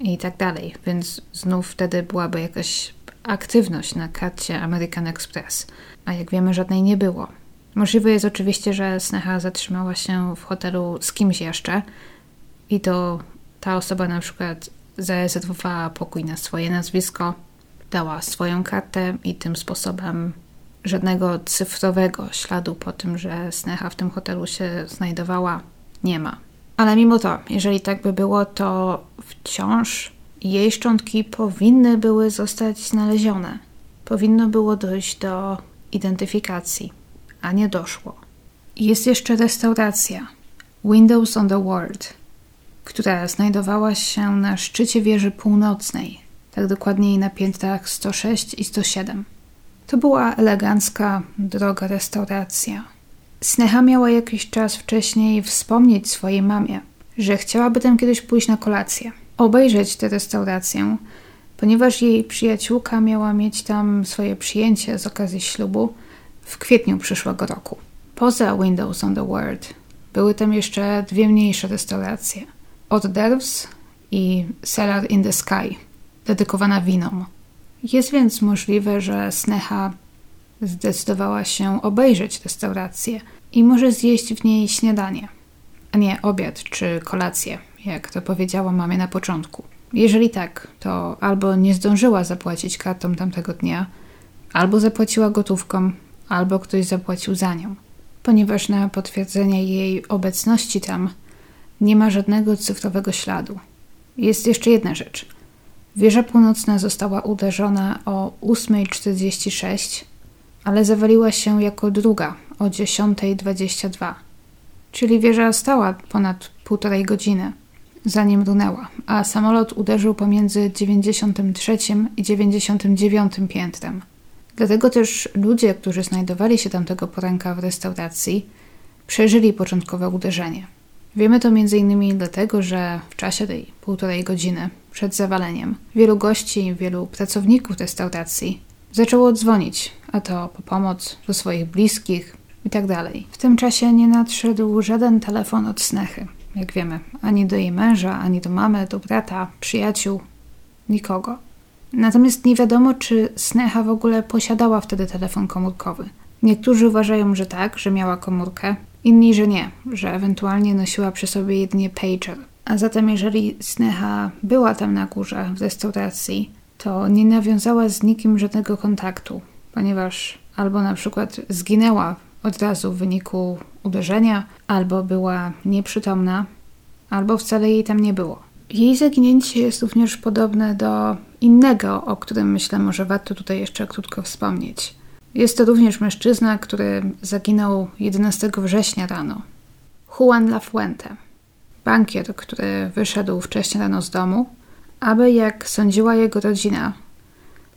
S1: i tak dalej, więc znów wtedy byłaby jakaś aktywność na karcie American Express, a jak wiemy żadnej nie było. Możliwe jest oczywiście, że Sneha zatrzymała się w hotelu z kimś jeszcze i to ta osoba na przykład zarezerwowała pokój na swoje nazwisko, dała swoją kartę i tym sposobem żadnego cyfrowego śladu po tym, że Sneha w tym hotelu się znajdowała, nie ma. Ale mimo to, jeżeli tak by było, to wciąż jej szczątki powinny były zostać znalezione. Powinno było dojść do identyfikacji, a nie doszło. Jest jeszcze restauracja Windows on the World, która znajdowała się na szczycie wieży północnej, tak dokładniej na piętrach 106 i 107. To była elegancka, droga restauracja. Sneha miała jakiś czas wcześniej wspomnieć swojej mamie, że chciałaby tam kiedyś pójść na kolację, obejrzeć tę restaurację, ponieważ jej przyjaciółka miała mieć tam swoje przyjęcie z okazji ślubu w kwietniu przyszłego roku. Poza Windows on the World były tam jeszcze dwie mniejsze restauracje. Hors i Cellar in the Sky, dedykowana winom. Jest więc możliwe, że Sneha zdecydowała się obejrzeć restaurację i może zjeść w niej śniadanie, a nie obiad czy kolację, jak to powiedziała mamie na początku. Jeżeli tak, to albo nie zdążyła zapłacić kartą tamtego dnia, albo zapłaciła gotówką, albo ktoś zapłacił za nią, ponieważ na potwierdzenie jej obecności tam nie ma żadnego cyfrowego śladu. Jest jeszcze jedna rzecz. Wieża północna została uderzona o 8.46, ale zawaliła się jako druga o 10.22. Czyli wieża stała ponad półtorej godziny, zanim runęła, a samolot uderzył pomiędzy 93 i 99 piętrem. Dlatego też ludzie, którzy znajdowali się tamtego poranka w restauracji, przeżyli początkowe uderzenie. Wiemy to m.in. dlatego, że w czasie tej półtorej godziny przed zawaleniem wielu gości, wielu pracowników restauracji zaczęło dzwonić, a to po pomoc do swoich bliskich itd. Tak w tym czasie nie nadszedł żaden telefon od Snechy, jak wiemy, ani do jej męża, ani do mamy, do brata, przyjaciół, nikogo. Natomiast nie wiadomo, czy Sneha w ogóle posiadała wtedy telefon komórkowy. Niektórzy uważają, że tak, że miała komórkę, inni, że nie, że ewentualnie nosiła przy sobie jedynie pager. A zatem, jeżeli Sneha była tam na górze w restauracji, to nie nawiązała z nikim żadnego kontaktu, ponieważ albo na przykład zginęła od razu w wyniku uderzenia, albo była nieprzytomna, albo wcale jej tam nie było. Jej zaginięcie jest również podobne do innego, o którym myślę może warto tutaj jeszcze krótko wspomnieć. Jest to również mężczyzna, który zaginął 11 września rano. Juan Lafuente, bankier, który wyszedł wcześniej rano z domu, aby, jak sądziła jego rodzina,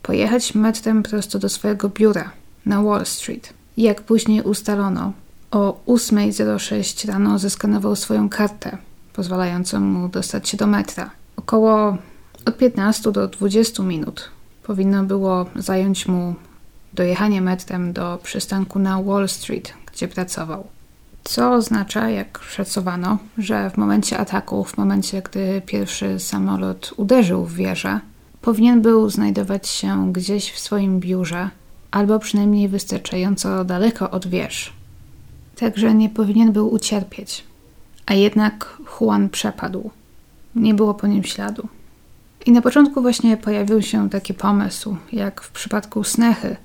S1: pojechać metrem prosto do swojego biura na Wall Street. Jak później ustalono, o 8.06 rano zeskanował swoją kartę, pozwalającą mu dostać się do metra. Około od 15 do 20 minut powinno było zająć mu dojechanie metrem do przystanku na Wall Street, gdzie pracował. Co oznacza, jak szacowano, że w momencie ataku, w momencie, gdy pierwszy samolot uderzył w wieżę, powinien był znajdować się gdzieś w swoim biurze, albo przynajmniej wystarczająco daleko od wież. Także nie powinien był ucierpieć. A jednak Juan przepadł. Nie było po nim śladu. I na początku właśnie pojawił się taki pomysł, jak w przypadku Snechy,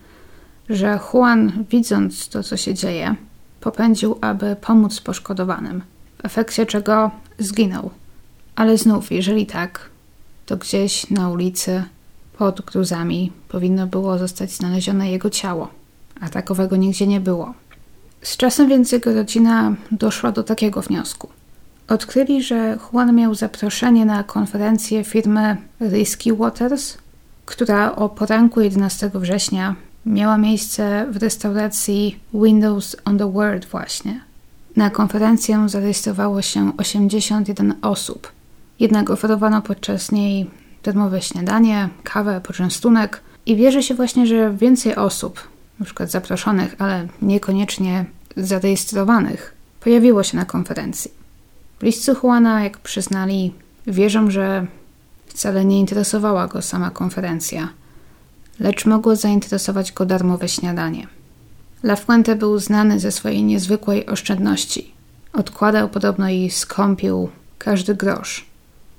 S1: że Juan, widząc to, co się dzieje, popędził, aby pomóc poszkodowanym, w efekcie czego zginął. Ale znów, jeżeli tak, to gdzieś na ulicy pod gruzami powinno było zostać znalezione jego ciało, a takowego nigdzie nie było. Z czasem więc jego rodzina doszła do takiego wniosku. Odkryli, że Juan miał zaproszenie na konferencję firmy Risky Waters, która o poranku 11 września miała miejsce w restauracji Windows on the World właśnie. Na konferencję zarejestrowało się 81 osób. Jednak oferowano podczas niej darmowe śniadanie, kawę, poczęstunek i wierzy się właśnie, że więcej osób, przykład zaproszonych, ale niekoniecznie zarejestrowanych, pojawiło się na konferencji. Bliscy Juana, jak przyznali, wierzą, że wcale nie interesowała go sama konferencja, lecz mogło zainteresować go darmowe śniadanie. La Fuente był znany ze swojej niezwykłej oszczędności. Odkładał podobno i skąpił każdy grosz.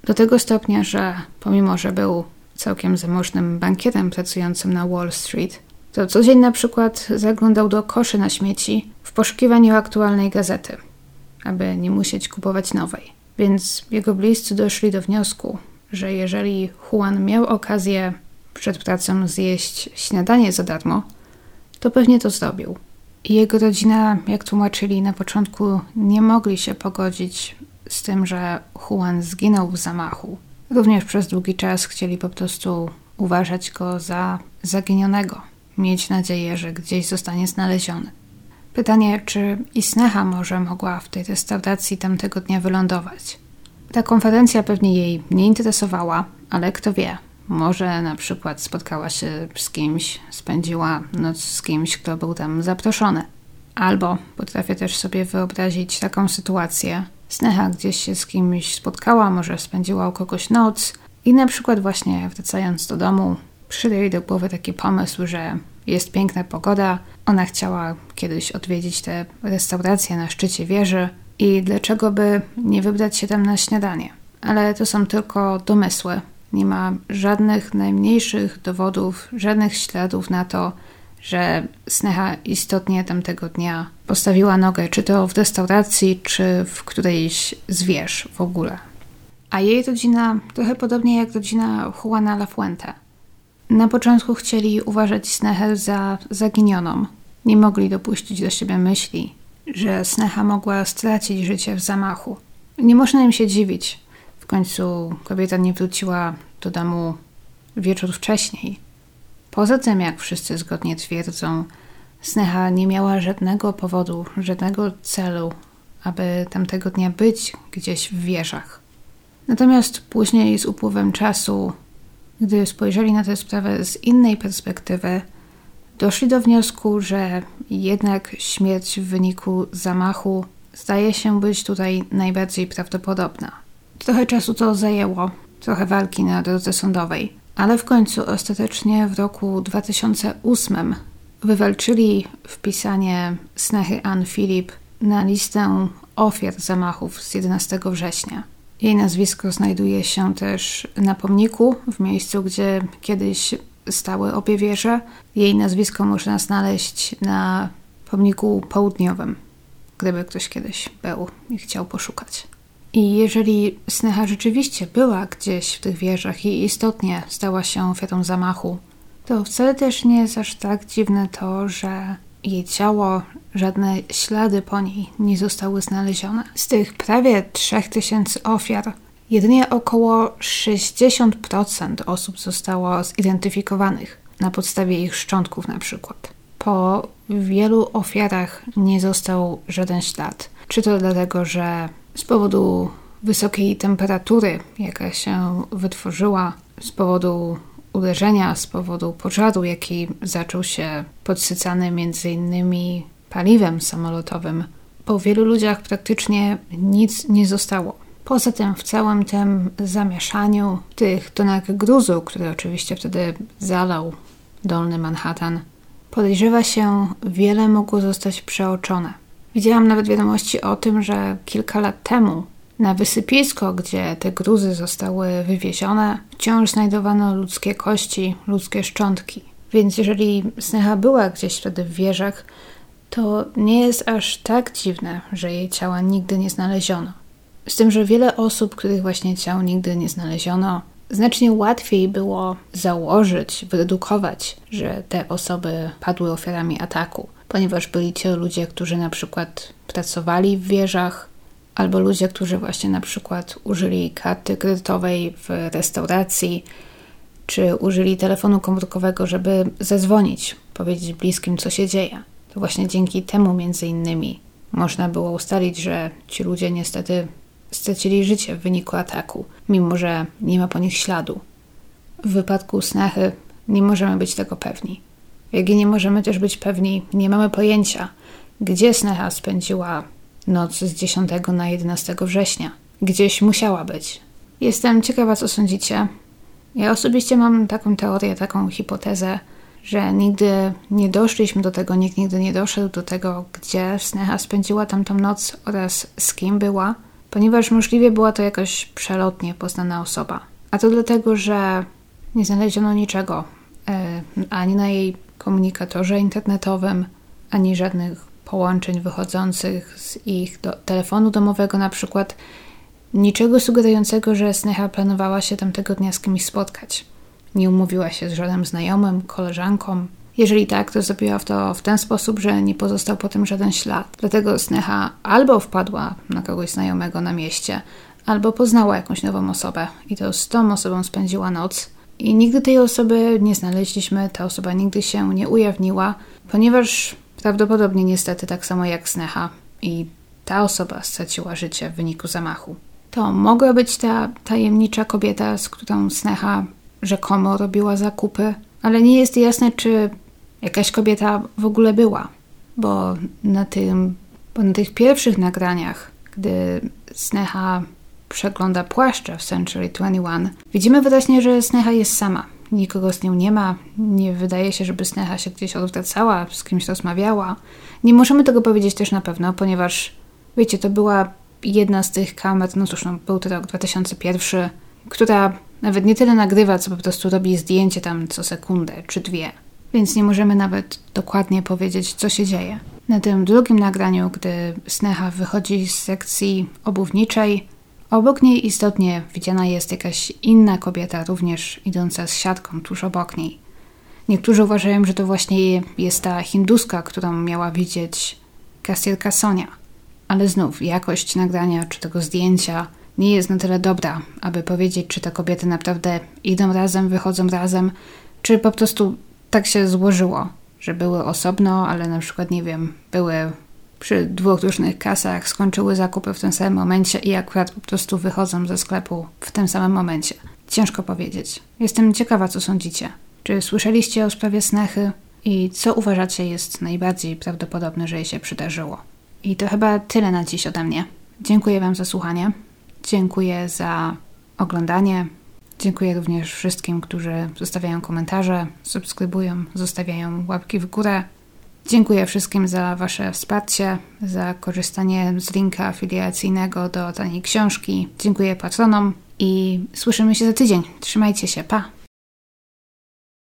S1: Do tego stopnia, że pomimo, że był całkiem zamożnym bankierem pracującym na Wall Street, to co dzień na przykład zaglądał do koszy na śmieci w poszukiwaniu aktualnej gazety, aby nie musieć kupować nowej. Więc jego bliscy doszli do wniosku, że jeżeli Juan miał okazję przed pracą zjeść śniadanie za darmo, to pewnie to zrobił. I jego rodzina, jak tłumaczyli na początku, nie mogli się pogodzić z tym, że Juan zginął w zamachu. Również przez długi czas chcieli po prostu uważać go za zaginionego, mieć nadzieję, że gdzieś zostanie znaleziony. Pytanie, czy Isneha może mogła w tej restauracji tamtego dnia wylądować? Ta konferencja pewnie jej nie interesowała, ale kto wie, może na przykład spotkała się z kimś, spędziła noc z kimś, kto był tam zaproszony. Albo potrafię też sobie wyobrazić taką sytuację. Sneha gdzieś się z kimś spotkała, może spędziła u kogoś noc i na przykład właśnie wracając do domu przyszedł jej do głowy taki pomysł, że jest piękna pogoda, ona chciała kiedyś odwiedzić tę restaurację na szczycie wieży i dlaczego by nie wybrać się tam na śniadanie. Ale to są tylko domysły. Nie ma żadnych najmniejszych dowodów, żadnych śladów na to, że Sneha istotnie tamtego dnia postawiła nogę, czy to w restauracji, czy w którejś z wież w ogóle. A jej rodzina, trochę podobnie jak rodzina Juana Lafuente. Na początku chcieli uważać Snehę za zaginioną. Nie mogli dopuścić do siebie myśli, że Sneha mogła stracić życie w zamachu. Nie można im się dziwić. W końcu kobieta nie wróciła do domu wieczór wcześniej. Poza tym, jak wszyscy zgodnie twierdzą, Sneha nie miała żadnego powodu, żadnego celu, aby tamtego dnia być gdzieś w wieżach. Natomiast później, z upływem czasu, gdy spojrzeli na tę sprawę z innej perspektywy, doszli do wniosku, że jednak śmierć w wyniku zamachu zdaje się być tutaj najbardziej prawdopodobna. Trochę czasu to zajęło, trochę walki na drodze sądowej, ale w końcu ostatecznie w roku 2008 wywalczyli wpisanie Snechy Ann Philip na listę ofiar zamachów z 11 września. Jej nazwisko znajduje się też na pomniku w miejscu, gdzie kiedyś stały obie wieże. Jej nazwisko można znaleźć na pomniku południowym, gdyby ktoś kiedyś był i chciał poszukać. I jeżeli Sneha rzeczywiście była gdzieś w tych wieżach i istotnie stała się ofiarą zamachu, to wcale też nie jest aż tak dziwne to, że jej ciało, żadne ślady po niej nie zostały znalezione. Z tych prawie 3000 ofiar, jedynie około 60% osób zostało zidentyfikowanych na podstawie ich szczątków, na przykład. Po wielu ofiarach nie został żaden ślad. Czy to dlatego, że z powodu wysokiej temperatury, jaka się wytworzyła, z powodu uderzenia, z powodu pożaru, jaki zaczął się podsycany innymi paliwem samolotowym, po wielu ludziach praktycznie nic nie zostało. Poza tym w całym tym zamieszaniu tych tonach gruzu, który oczywiście wtedy zalał dolny Manhattan, podejrzewa się, wiele mogło zostać przeoczone. Widziałam nawet wiadomości o tym, że kilka lat temu na wysypisko, gdzie te gruzy zostały wywiezione, wciąż znajdowano ludzkie kości, ludzkie szczątki. Więc jeżeli Sneha była gdzieś wtedy w wieżach, to nie jest aż tak dziwne, że jej ciała nigdy nie znaleziono. Z tym, że wiele osób, których właśnie ciał nigdy nie znaleziono, znacznie łatwiej było założyć, wyredukować, że te osoby padły ofiarami ataku, ponieważ byli to ludzie, którzy na przykład pracowali w wieżach, albo ludzie, którzy właśnie na przykład użyli karty kredytowej w restauracji, czy użyli telefonu komórkowego, żeby zadzwonić, powiedzieć bliskim, co się dzieje. To właśnie dzięki temu między innymi można było ustalić, że ci ludzie niestety stracili życie w wyniku ataku, mimo że nie ma po nich śladu. W wypadku Snechy nie możemy być tego pewni. Jak i nie możemy też być pewni, nie mamy pojęcia, gdzie Sneha spędziła noc z 10 na 11 września. Gdzieś musiała być. Jestem ciekawa, co sądzicie. Ja osobiście mam taką teorię, taką hipotezę, że nigdy nie doszliśmy do tego, nikt nigdy nie doszedł do tego, gdzie Sneha spędziła tamtą noc oraz z kim była, ponieważ możliwie była to jakoś przelotnie poznana osoba. A to dlatego, że nie znaleziono niczego e, ani na jej komunikatorze internetowym, ani żadnych połączeń wychodzących z ich do, telefonu domowego, na przykład niczego sugerującego, że Sneha planowała się tamtego dnia z kimś spotkać. Nie umówiła się z żadnym znajomym, koleżanką. Jeżeli tak, to zrobiła to w ten sposób, że nie pozostał po tym żaden ślad. Dlatego Sneha albo wpadła na kogoś znajomego na mieście, albo poznała jakąś nową osobę i to z tą osobą spędziła noc. I nigdy tej osoby nie znaleźliśmy, ta osoba nigdy się nie ujawniła, ponieważ prawdopodobnie niestety tak samo jak Sneha i ta osoba straciła życie w wyniku zamachu. To mogła być ta tajemnicza kobieta, z którą Sneha rzekomo robiła zakupy, ale nie jest jasne, czy jakaś kobieta w ogóle była, bo na, tym, bo na tych pierwszych nagraniach, gdy Sneha przegląda płaszcze w Century 21, widzimy wyraźnie, że Sneha jest sama. Nikogo z nią nie ma, nie wydaje się, żeby Sneha się gdzieś odwracała, z kimś rozmawiała. Nie możemy tego powiedzieć też na pewno, ponieważ wiecie, to była jedna z tych kamer, no cóż, no, był to rok 2001, która nawet nie tyle nagrywa, co po prostu robi zdjęcie tam co sekundę czy dwie. Więc nie możemy nawet dokładnie powiedzieć, co się dzieje. Na tym drugim nagraniu, gdy Sneha wychodzi z sekcji obuwniczej, obok niej istotnie widziana jest jakaś inna kobieta, również idąca z siatką tuż obok niej. Niektórzy uważają, że to właśnie jest ta hinduska, którą miała widzieć kasjerka Sonia. Ale znów jakość nagrania czy tego zdjęcia nie jest na tyle dobra, aby powiedzieć, czy te kobiety naprawdę idą razem, wychodzą razem, czy po prostu tak się złożyło, że były osobno, ale na przykład, nie wiem, były przy dwóch różnych kasach, skończyły zakupy w tym samym momencie i akurat po prostu wychodzą ze sklepu w tym samym momencie. Ciężko powiedzieć. Jestem ciekawa, co sądzicie. Czy słyszeliście o sprawie Snechy i co uważacie jest najbardziej prawdopodobne, że jej się przydarzyło? I to chyba tyle na dziś ode mnie. Dziękuję Wam za słuchanie. Dziękuję za oglądanie. Dziękuję również wszystkim, którzy zostawiają komentarze, subskrybują, zostawiają łapki w górę. Dziękuję wszystkim za Wasze wsparcie, za korzystanie z linka afiliacyjnego do taniej książki. Dziękuję patronom i słyszymy się za tydzień. Trzymajcie się, pa!